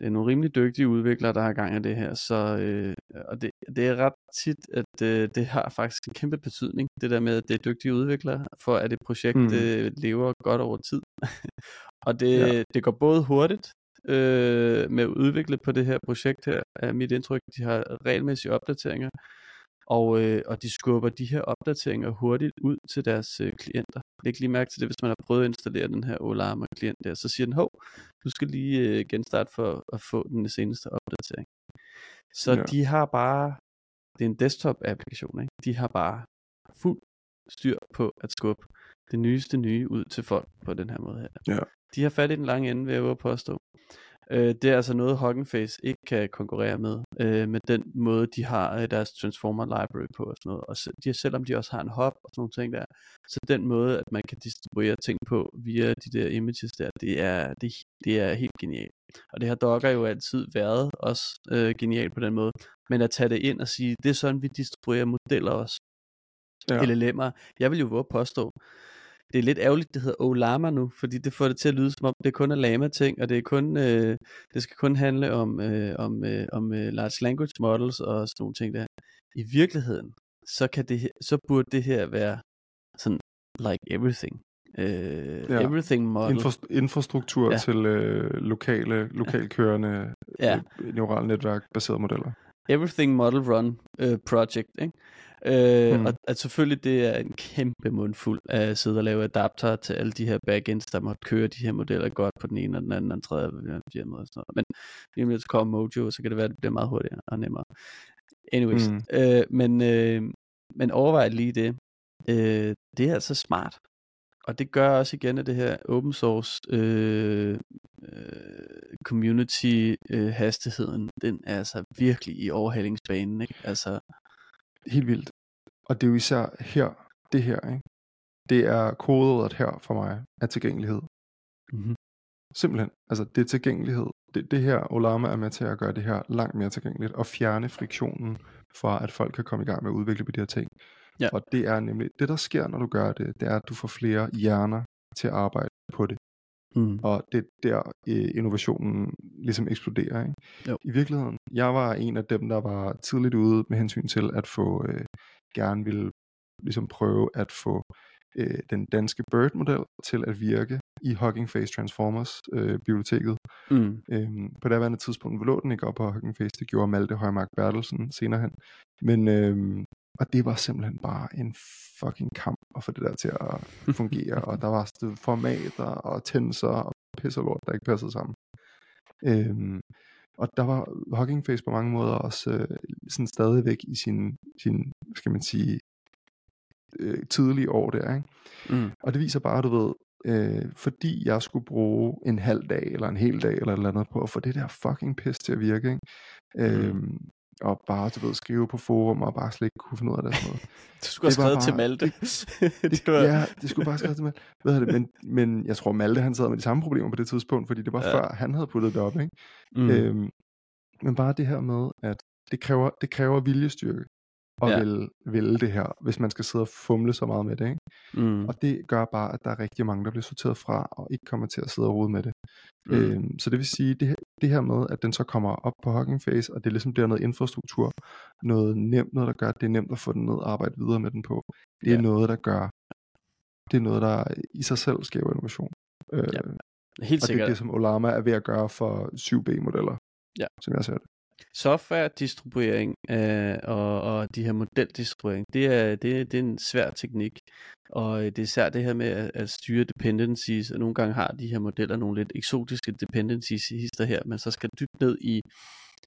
det er nogle rimelig dygtige udviklere, der har gang i det her, så øh, og det, det er ret tit, at øh, det har faktisk en kæmpe betydning, det der med, at det er dygtige udviklere, for at et projekt mm. øh, lever godt over tid. og det, ja. det går både hurtigt, øh, med at udvikle på det her projekt her, er mit indtryk. De har regelmæssige opdateringer, og, øh, og de skubber de her opdateringer hurtigt ud til deres øh, klienter. Læg lige mærke til det, hvis man har prøvet at installere den her Olama klient der, så siger den, hov, du skal lige øh, genstarte for at få den seneste opdatering. Så ja. de har bare, det er en desktop applikation, ikke? de har bare fuld styr på at skubbe det nyeste nye ud til folk på den her måde her. Ja. De har fat i den lange ende, vil jeg påstå. Øh, det er altså noget Hugging Face ikke kan konkurrere med, øh, med den måde, de har øh, deres Transformer Library på og sådan noget. Og de, selvom de også har en hop og sådan nogle ting der, så den måde, at man kan distribuere ting på via de der images der, det er, det, det er helt genialt. Og det har Docker jo altid været også øh, genialt på den måde. Men at tage det ind og sige, det er sådan, vi distribuerer modeller også. Ja. LLM'er. Jeg vil jo våge påstå, det er lidt ærgerligt, det hedder Olama nu, fordi det får det til at lyde som om, det kun er lama-ting, og det er kun, øh, det skal kun handle om, øh, om, øh, om øh, large language models og sådan nogle ting der. I virkeligheden, så, kan det, så burde det her være sådan like everything. Øh, ja. Everything model. Infra- infrastruktur ja. til øh, lokale, lokalkørende ja. øh, neurale netværk baserede modeller. Everything Model Run øh, Project, ikke? Øh, mm. Og at selvfølgelig det er en kæmpe mundfuld at sidde og lave adapter til alle de her backends, der måtte køre de her modeller godt på den ene og den anden og den tredje og måde. Og sådan noget. Men lige om lidt kommer Mojo, så kan det være, at det bliver meget hurtigere og nemmere. Anyways, mm. øh, men, øh, men overvej lige det. Øh, det er altså smart. Og det gør også igen, at det her open source øh, øh, community øh, hastigheden, den er altså virkelig i overhalingsbanen. Ikke? Altså, helt vildt. Og det er jo især her, det her, ikke? Det er kodet her for mig af tilgængelighed. Mm-hmm. Simpelthen. Altså, det er tilgængelighed. Det, det her, Olama er med til at gøre det her langt mere tilgængeligt, og fjerne friktionen fra, at folk kan komme i gang med at udvikle på de her ting. Ja. Og det er nemlig, det der sker, når du gør det, det er, at du får flere hjerner til at arbejde på det. Mm. Og det er der øh, innovationen ligesom eksploderer. Ikke? Jo. I virkeligheden, jeg var en af dem, der var tidligt ude med hensyn til at få øh, gerne ville ligesom prøve at få øh, den danske Bird-model til at virke i Hugging Face Transformers øh, biblioteket. Mm. Øhm, på det andet tidspunkt lå den ikke op på Hugging Face, det gjorde Malte Højmark Bertelsen senere hen. Men, øhm, og det var simpelthen bare en fucking kamp at få det der til at fungere, og der var formater og tensor og pisselort, der ikke passede sammen. Øhm, og der var Hugging Face på mange måder også øh, sådan stadigvæk i sin, sin skal man sige, øh, tidlige år der, ikke? Mm. Og det viser bare, du ved, øh, fordi jeg skulle bruge en halv dag, eller en hel dag, eller et eller andet på at få det der fucking pis til at virke, ikke? Mm. Øhm, og bare, du ved, skrive på forum, og bare slet ikke kunne finde ud af det. Sådan noget. du skulle have skrevet bare, til Malte. det, det, ja, det skulle bare skrevet til Malte. Ved det, men, men jeg tror, Malte han sad med de samme problemer på det tidspunkt, fordi det var ja. før, han havde puttet det op. Ikke? Mm. Øhm, men bare det her med, at det kræver, det kræver viljestyrke og ja. vil vælge det her, hvis man skal sidde og fumle så meget med det. Ikke? Mm. Og det gør bare, at der er rigtig mange, der bliver sorteret fra, og ikke kommer til at sidde og rode med det. Mm. Øhm, så det vil sige, det, det her med, at den så kommer op på Hugging Face, og det ligesom bliver noget infrastruktur, noget nemt, noget der gør, at det er nemt at få den ned og arbejde videre med den på. Det er ja. noget, der gør, det er noget, der i sig selv skaber innovation. Øh, ja. Helt og sikkert. det er det, som Olama er ved at gøre for 7B-modeller, ja. som jeg ser det software-distribuering øh, og, og de her modeldistribuering, det er, det, det er en svær teknik. Og øh, det er især det her med at, at styre dependencies, og nogle gange har de her modeller nogle lidt eksotiske dependencies hister her, men så skal dybt ned i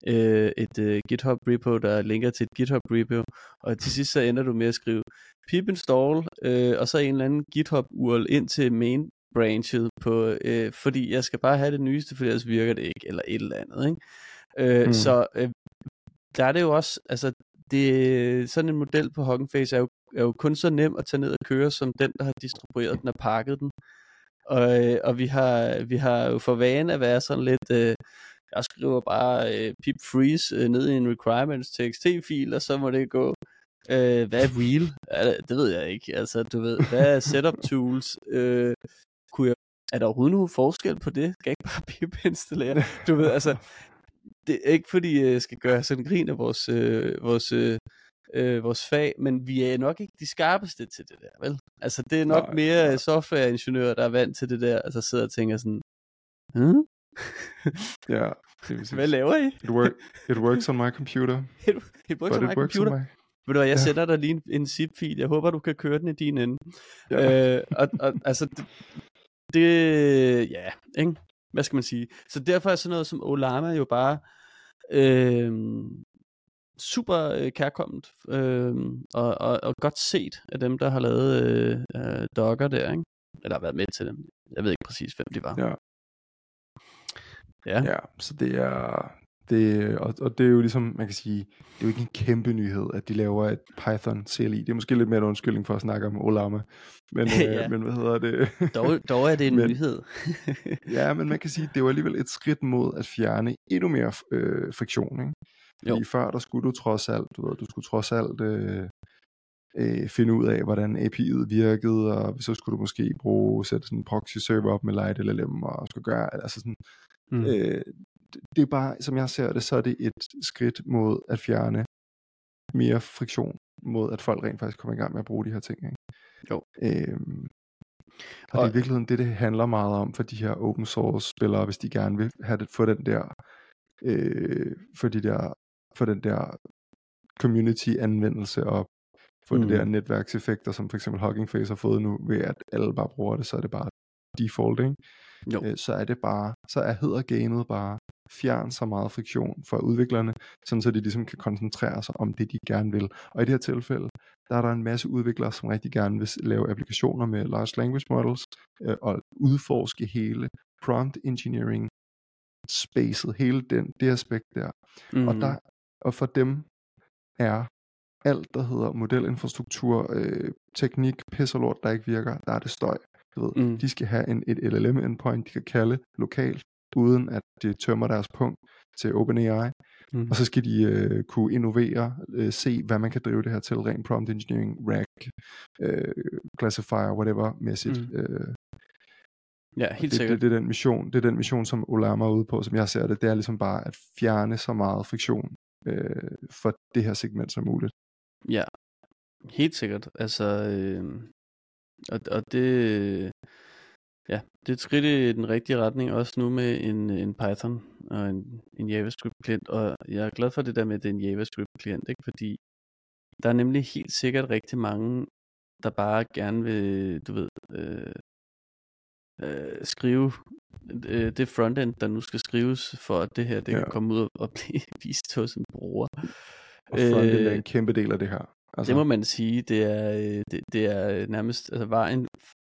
øh, et øh, GitHub repo, der linker til et GitHub repo, og til sidst så ender du med at skrive pip install, øh, og så en eller anden GitHub URL ind til main branchet på, øh, fordi jeg skal bare have det nyeste, for ellers virker det ikke, eller et eller andet, ikke? Øh, mm. Så øh, der er det jo også, altså det, sådan en model på Hugging Face er jo, er jo kun så nem at tage ned og køre, som den, der har distribueret den og pakket den. Og, øh, og vi, har, vi har jo for vane at være sådan lidt, øh, jeg skriver bare øh, pip freeze øh, ned i en requirements txt-fil, og så må det gå. Øh, hvad er real? Det ved jeg ikke. Altså, du ved, hvad er setup tools? Øh, kunne jeg, er der overhovedet nogen forskel på det? Skal jeg ikke bare pip installere? Du ved, altså, det er ikke fordi jeg skal gøre sådan grin af vores, øh, vores, øh, øh, vores fag, men vi er nok ikke de skarpeste til det der, vel? Altså det er nok nej, mere nej. softwareingeniører, der er vant til det der, altså sidder og tænker sådan, hm? ja, det Hvad laver I? it, work, it works on my computer. it, it works on my works computer. On my... Ved du hvad, jeg ja. sætter dig lige en, en zip-fil. Jeg håber, du kan køre den i din ende. Ja. Øh, og, og, altså, det, det, ja, ikke? Hvad skal man sige? Så derfor er sådan noget som Olama jo bare øh, super øh, kærkommet øh, og, og, og godt set af dem, der har lavet øh, øh, dogger der, ikke? eller har været med til dem. Jeg ved ikke præcis, hvem de var. Ja. Ja, ja så det er, det, og, og det er jo ligesom, man kan sige, det er jo ikke en kæmpe nyhed, at de laver et Python CLI. Det er måske lidt mere en undskyldning for at snakke om Olama. Men, ja. øh, men hvad hedder det? dog, dog er det en men, nyhed. ja, men man kan sige, det var alligevel et skridt mod at fjerne endnu mere øh, friktion. Ikke? Fordi jo. før der skulle du trods alt, du ved, du skulle trods alt øh, øh, finde ud af, hvordan API'et virkede, og så skulle du måske bruge, sætte sådan en proxy server op med Light LLM, og skulle gøre, altså sådan, mm. øh, det er bare, som jeg ser det, så er det et skridt mod at fjerne mere friktion, mod at folk rent faktisk kommer i gang med at bruge de her ting. Ikke? Jo. Øhm, og, og det er i virkeligheden det, det handler meget om for de her open source spillere, hvis de gerne vil have det, få den der, øh, for, de der, for den der community anvendelse og få mm. de der netværkseffekter, som for eksempel Hugging Face har fået nu, ved at alle bare bruger det, så er det bare default, ikke? Jo. Øh, så er det bare, så er hedder gamet bare fjern så meget friktion for udviklerne, sådan så de ligesom kan koncentrere sig om det, de gerne vil. Og i det her tilfælde, der er der en masse udviklere, som rigtig gerne vil lave applikationer med large language models, øh, og udforske hele prompt engineering spacet, hele den, det aspekt der. Mm. Og, der og for dem er alt, der hedder modelinfrastruktur, øh, teknik, pisserlort, der ikke virker, der er det støj. Du ved, mm. De skal have en, et LLM-endpoint, de kan kalde lokalt, uden at det tømmer deres punkt til OpenAI. Mm. Og så skal de øh, kunne innovere, øh, se hvad man kan drive det her til, rent prompt engineering, RAG, øh, classifier, whatever, mæssigt. Mm. Øh, Ja, helt det, sikkert. Det, det, er den mission, det er den mission, som Olama er ude på, som jeg ser det. Det er ligesom bare at fjerne så meget friktion øh, for det her segment som muligt. Ja, helt sikkert. Altså, øh, og, og det, ja, det er et skridt i den rigtige retning, også nu med en, en Python og en, en JavaScript-klient, og jeg er glad for det der med, at det er en JavaScript-klient, ikke? fordi der er nemlig helt sikkert rigtig mange, der bare gerne vil, du ved, øh, øh, skrive øh, det frontend, der nu skal skrives, for at det her det ja. kan komme ud og blive vist hos en bruger. Og frontend øh, er en kæmpe del af det her. Altså. Det må man sige, det er, øh, det, det er nærmest altså vejen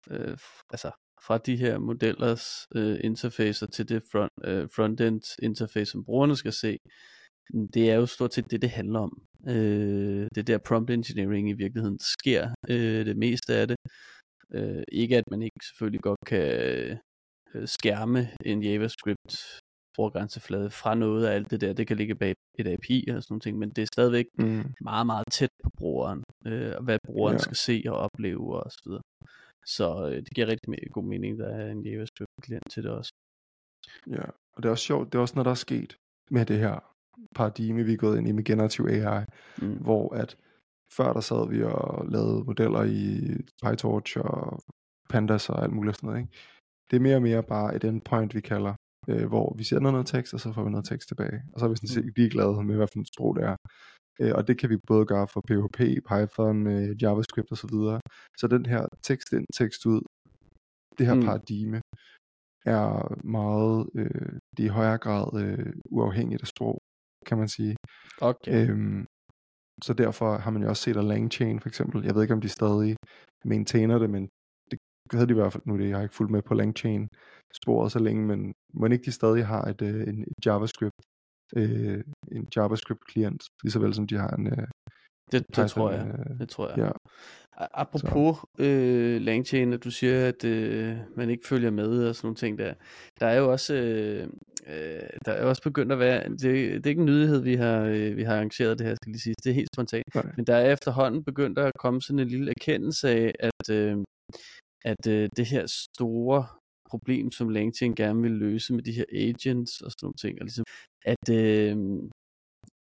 øh, altså fra de her modellers øh, interfacer til det front, øh, frontend interface, som brugerne skal se, det er jo stort set det, det handler om. Øh, det der prompt engineering i virkeligheden sker øh, det meste af det. Øh, ikke at man ikke selvfølgelig godt kan øh, skærme en JavaScript brugergrænseflade fra noget af alt det der. Det kan ligge bag et API og sådan noget, men det er stadigvæk mm. meget, meget tæt på brugeren, øh, hvad brugeren ja. skal se og opleve og så videre. Så øh, det giver rigtig god mening, der er en JavaScript-klient til det også. Ja, og det er også sjovt, det er også noget, der er sket med det her paradigme, vi er gået ind i med generativ AI, mm. hvor at før der sad vi og lavede modeller i PyTorch og Pandas og alt muligt sådan noget. Ikke? Det er mere og mere bare et endpoint, vi kalder, øh, hvor vi sender noget tekst, og så får vi noget tekst tilbage. Og så er vi sådan set mm. ligeglade med, hvad for et sprog det er. Øh, og det kan vi både gøre for PHP, Python, øh, JavaScript osv. Så, så den her tekst ind, tekst ud, det her mm. paradigme, er meget, øh, det er i højere grad øh, uafhængigt af sprog, kan man sige. Okay. Øhm, så derfor har man jo også set at LangChain for eksempel. Jeg ved ikke, om de stadig maintainer det, men det havde de i hvert fald nu. Det, jeg har ikke fulgt med på LangChain sporet så længe, men må ikke de stadig har et, øh, en, et JavaScript øh, en JavaScript klient, lige så vel som de har en øh, det, Python, det tror jeg. Øh, det tror jeg. Ja. Apropos øh, LangChain, at du siger, at øh, man ikke følger med og sådan nogle ting der. Der er jo også, øh, øh, der er også begyndt at være, det, det er ikke en nyhed, vi har, øh, vi har arrangeret det her, skal lige sige. Det er helt spontant. Nej. Men der er efterhånden begyndt at komme sådan en lille erkendelse af, at, øh, at øh, det her store problem, som LangChain gerne vil løse med de her agents og sådan nogle ting, og ligesom, at øh,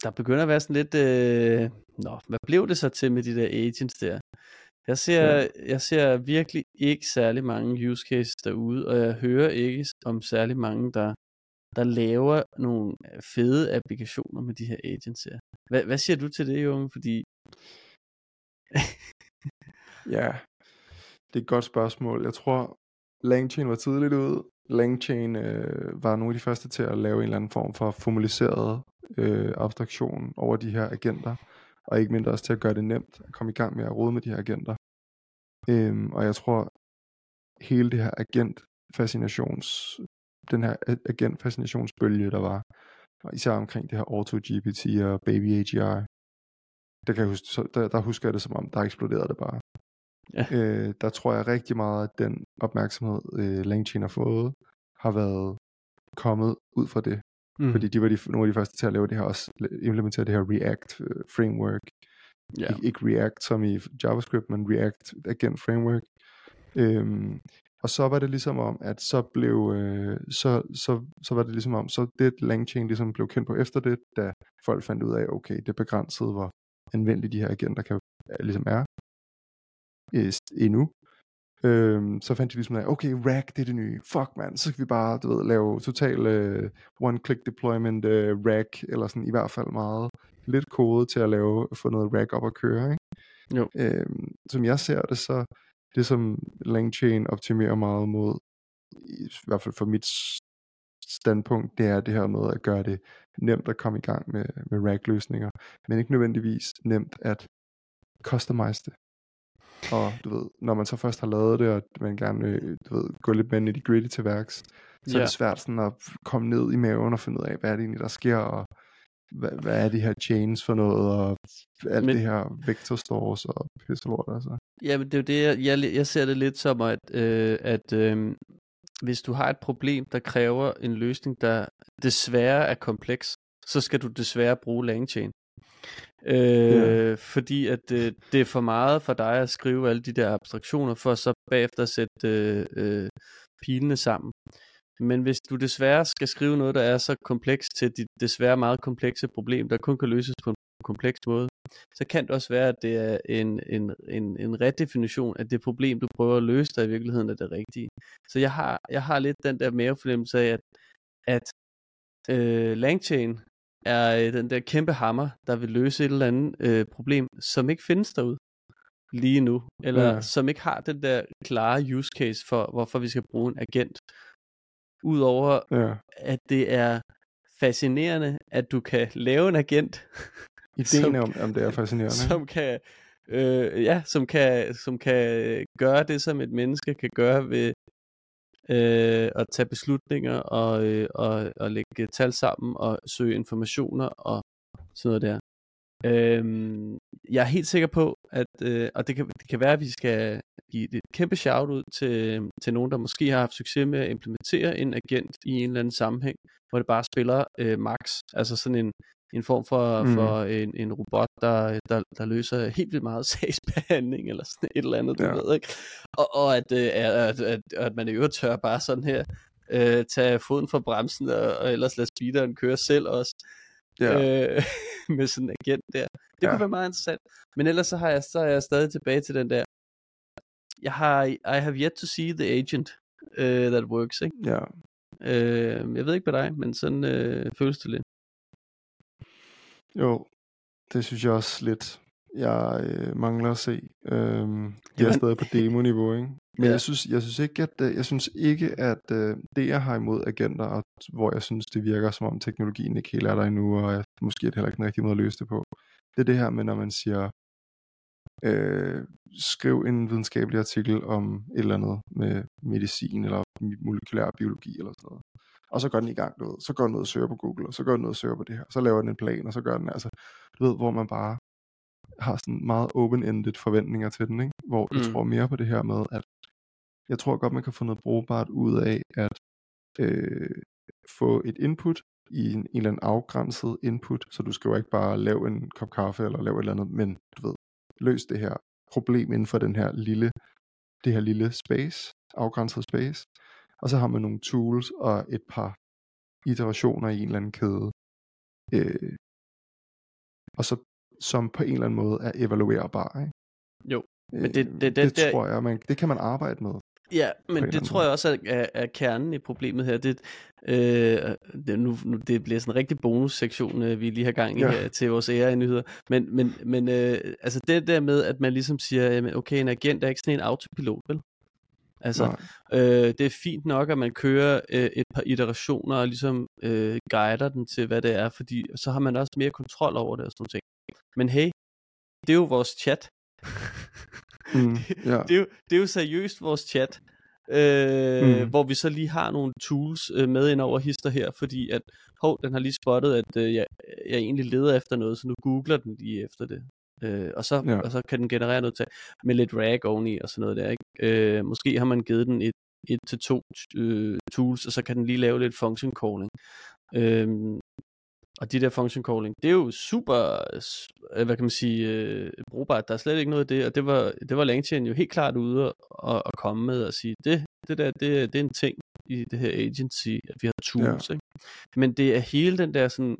der begynder at være sådan lidt, øh, nå, hvad blev det så til med de der agents der? Jeg ser, ja. jeg ser virkelig ikke særlig mange use cases derude, og jeg hører ikke om særlig mange, der, der laver nogle fede applikationer med de her agents her. Hvad, hvad siger du til det, Junge? Fordi... ja, det er et godt spørgsmål. Jeg tror, LangChain var tidligt ude. LangChain øh, var nogle af de første til at lave en eller anden form for formaliseret øh, abstraktion over de her agenter, og ikke mindre også til at gøre det nemt at komme i gang med at rode med de her agenter. Øhm, og jeg tror, hele det her agent-fascinations, den her agent-fascinationsbølge, der var, og især omkring det her AutoGPT og Baby AGI, der, kan jeg huske, der, der husker jeg det som om, der eksploderede det bare. Ja. Øh, der tror jeg rigtig meget, at den opmærksomhed, øh, LangChain har fået, har været kommet ud fra det. Mm. Fordi de var de, nogle af de første til at lave det her, også implementere det her React øh, framework. Yeah. Ik- ikke React som i JavaScript, men React Agent framework. Øhm, og så var det ligesom om, at så blev, øh, så, så, så var det ligesom om, så det LangChain ligesom blev kendt på efter det, da folk fandt ud af, okay, det begrænsede, hvor anvendelige de her agenter kan, ligesom er øh, endnu. Øhm, så fandt de ligesom af, okay, rack, det er det nye. Fuck, man, så skal vi bare, du ved, lave total uh, one-click deployment uh, rack, eller sådan i hvert fald meget lidt kode til at lave, få noget rack op at køre, ikke? Jo. Øhm, som jeg ser det, så det som LangChain optimerer meget mod, i hvert fald for mit standpunkt, det er det her med at gøre det nemt at komme i gang med, med rack-løsninger, men ikke nødvendigvis nemt at customize det. Og du ved, når man så først har lavet det, og man gerne du ved, gå lidt mere i de gritty til værks, så ja. er det svært sådan at komme ned i maven og finde ud af, hvad er det egentlig, der sker, og hvad, hvad er de her chains for noget, og alt men, det her vector stores og pisselort, altså. Ja, men det er jo det, jeg, jeg, jeg ser det lidt som, at, øh, at øh, hvis du har et problem, der kræver en løsning, der desværre er kompleks, så skal du desværre bruge LangChain. Øh, ja. Fordi at øh, det er for meget for dig at skrive alle de der abstraktioner, for så bagefter at sætte øh, øh, pilene sammen. Men hvis du desværre skal skrive noget, der er så komplekst til dit desværre meget komplekse problem, der kun kan løses på en kompleks måde, så kan det også være, at det er en, en, en, en redefinition af det problem, du prøver at løse, der i virkeligheden er det rigtige. Så jeg har, jeg har lidt den der mavefornemmelse af, at, at øh, Langchain er øh, den der kæmpe hammer, der vil løse et eller andet øh, problem, som ikke findes derude lige nu, eller ja. som ikke har den der klare use case for, hvorfor vi skal bruge en agent. Udover ja. at det er fascinerende, at du kan lave en agent. Ideen om, om det er fascinerende. Som kan, øh, ja, som kan, som kan gøre det, som et menneske kan gøre ved øh, at tage beslutninger og, øh, og, og lægge tal sammen og søge informationer og sådan noget der. Øhm, jeg er helt sikker på, at øh, og det kan, det kan være, at vi skal give et kæmpe shout ud til, til nogen, der måske har haft succes med at implementere en agent i en eller anden sammenhæng, hvor det bare spiller øh, max, altså sådan en, en form for, mm. for en, en robot, der, der, der løser helt vildt meget sagsbehandling, eller sådan et eller andet, du ja. ved, ikke? Og, og at, øh, at, at, at man i øvrigt tør bare sådan her, øh, tage foden fra bremsen, og, og ellers lade speederen køre selv også ja. øh, med sådan en agent der. Det ja. kunne være meget interessant. Men ellers så, har jeg, så er jeg stadig tilbage til den der. Jeg har, I have yet to see the agent uh, that works, ikke? Ja. Øh, jeg ved ikke med dig, men sådan øh, føles det lidt. Jo, det synes jeg også lidt, jeg øh, mangler at se. Øhm, det er stadig på demo-niveau, ikke? Men ja. jeg, synes, jeg synes ikke, at, øh, jeg synes ikke, at uh, det, jeg har imod agenter, og, hvor jeg synes, det virker som om teknologien ikke helt er der endnu, og jeg, måske er det heller ikke den rigtige måde at løse det på, det er det her med, når man siger, øh, skriv en videnskabelig artikel om et eller andet med medicin, eller molekylær biologi, eller sådan noget. Og så går den i gang, du ved. Så går den ud og søger på Google, og så går den ud og søger på det her. Så laver den en plan, og så gør den altså, du ved, hvor man bare har sådan meget open-ended forventninger til den, ikke? Hvor mm. jeg tror mere på det her med, at jeg tror godt, man kan få noget brugbart ud af at øh, få et input i en, en eller anden afgrænset input, så du skal jo ikke bare lave en kop kaffe eller lave et eller andet, men du ved, løs det her problem inden for den her lille, det her lille space, afgrænset space, og så har man nogle tools og et par iterationer i en eller anden kæde, øh, og så som på en eller anden måde er evaluerbar, ikke? Jo, men det, det, det, det, det tror jeg, man, det kan man arbejde med. Ja, men det tror jeg også er, er, er kernen i problemet her. Det, øh, det, nu, nu, det bliver sådan en rigtig bonussektion, øh, vi lige har gang i ja. her til vores ære i nyheder. Men, men, men øh, altså det der med, at man ligesom siger, okay, en agent er ikke sådan en autopilot, vel? Altså, øh, det er fint nok, at man kører øh, et par iterationer og ligesom øh, guider den til, hvad det er, fordi så har man også mere kontrol over det og sådan ting. Men hey, det er jo vores chat. Mm, ja. det, er jo, det er jo seriøst vores chat. Øh, mm. Hvor vi så lige har nogle tools øh, med ind over hister her, fordi at, hov, den har lige spottet, at øh, jeg, jeg egentlig leder efter noget, så nu googler den lige efter det. Øh, og, så, ja. og så kan den generere noget til, med lidt rag oveni og sådan noget der. Ikke? Øh, måske har man givet den et, et til to øh, tools, og så kan den lige lave lidt function calling. Øh, og de der function calling, det er jo super, øh, hvad kan man sige, øh, brugbart. Der er slet ikke noget af det, og det var, det var Langchain jo helt klart ude og, og komme med og sige, det, det der, det, det er en ting i det her agency, at vi har tools, ja. ikke? Men det er hele den der sådan,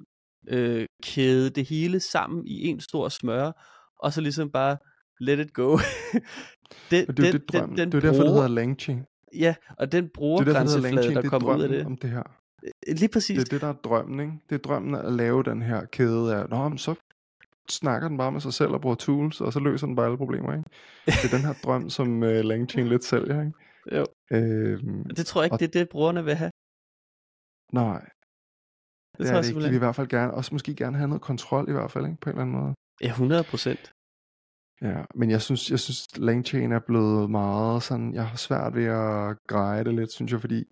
øh, kæde det hele sammen i en stor smør, og så ligesom bare let it go. det, det, den, det, drøm. Den, den det er derfor, det hedder Langchain. Ja, og den brugergrænseflade, der kommer ud af det. Om det her. Øh, lige præcis. Det er det, der er drømmen, ikke? Det er drømmen at lave den her kæde af, nå, men så snakker den bare med sig selv og bruger tools, og så løser den bare alle problemer, ikke? Det er den her drøm, som uh, Langchain lidt sælger, ikke? Jo. Øhm, det tror jeg ikke, og... det er det, brugerne vil have. Nej. Det, det tror er det ikke. De vil i hvert fald gerne, også måske gerne have noget kontrol i hvert fald, ikke? På en eller anden måde. Ja, 100 procent. Ja, men jeg synes, jeg synes Langchain er blevet meget sådan, jeg har svært ved at greje det lidt, synes jeg, fordi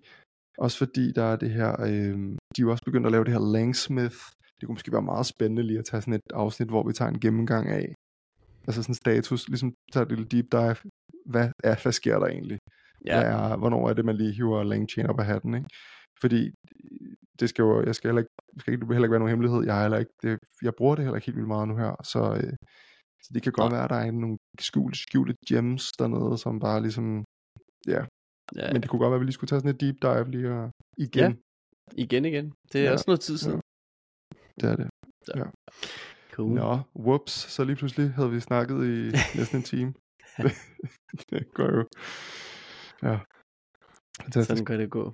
også fordi der er det her, øh, de er jo også begyndt at lave det her Langsmith. Det kunne måske være meget spændende lige at tage sådan et afsnit, hvor vi tager en gennemgang af, altså sådan status, ligesom tager et lille deep dive. Hvad, er, hvad sker der egentlig? Ja. Hvad er, hvornår er det, man lige hiver Langchain op af hatten, ikke? Fordi det skal jo, jeg skal heller ikke, skal ikke, det heller ikke være nogen hemmelighed. Jeg, heller ikke, det, jeg bruger det heller ikke helt vildt meget nu her, så, øh, så det kan godt ja. være, at der er nogle skjulte, skjulte gems dernede, som bare ligesom, ja, ja. Men det kunne godt være, at vi lige skulle tage sådan et deep dive lige og igen. Ja. Igen igen. Det er ja. også noget tid siden. Ja. Det er det. Så. Ja. Cool. Nå, whoops, så lige pludselig havde vi snakket i næsten en time. det, det går jo. Ja. Fantastisk. Sådan kan det gå.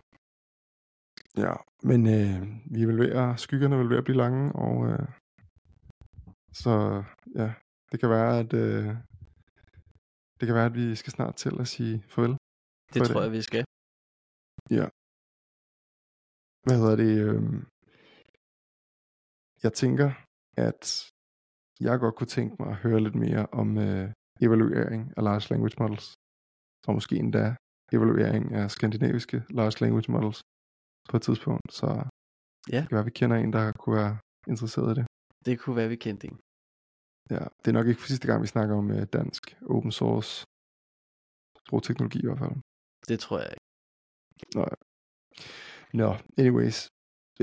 Ja, men øh, vi er vel ved at, skyggerne vil ved at blive lange, og øh, så ja, det kan være, at øh, det kan være, at vi skal snart til at sige farvel. Det tror jeg, vi skal. Ja. Hvad hedder det? Øh, jeg tænker, at jeg godt kunne tænke mig at høre lidt mere om øh, evaluering af large language models, og måske endda evaluering af skandinaviske large language models på et tidspunkt, så ja. det kan være, vi kender en, der kunne være interesseret i det. Det kunne være, vi kendte en. Ja, det er nok ikke for sidste gang, vi snakker om uh, dansk open source sprogteknologi i hvert fald. Det tror jeg ikke. Nå, Nå anyways.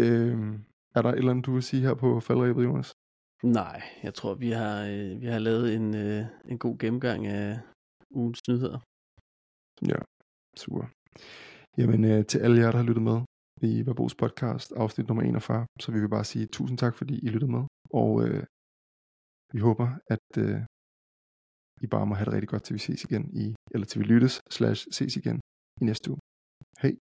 Øhm, er der et eller andet, du vil sige her på faldrebet, Jonas? Nej, jeg tror, vi har, øh, vi har lavet en, øh, en god gennemgang af ugens nyheder. Ja, super. Jamen, øh, til alle jer, der har lyttet med i Babos podcast, afsnit nummer 41, så vi vil bare sige tusind tak, fordi I lyttede med. Og øh, vi håber, at øh, I bare må have det rigtig godt, til vi ses igen i, eller til vi lyttes, slash ses igen i næste uge. Hej.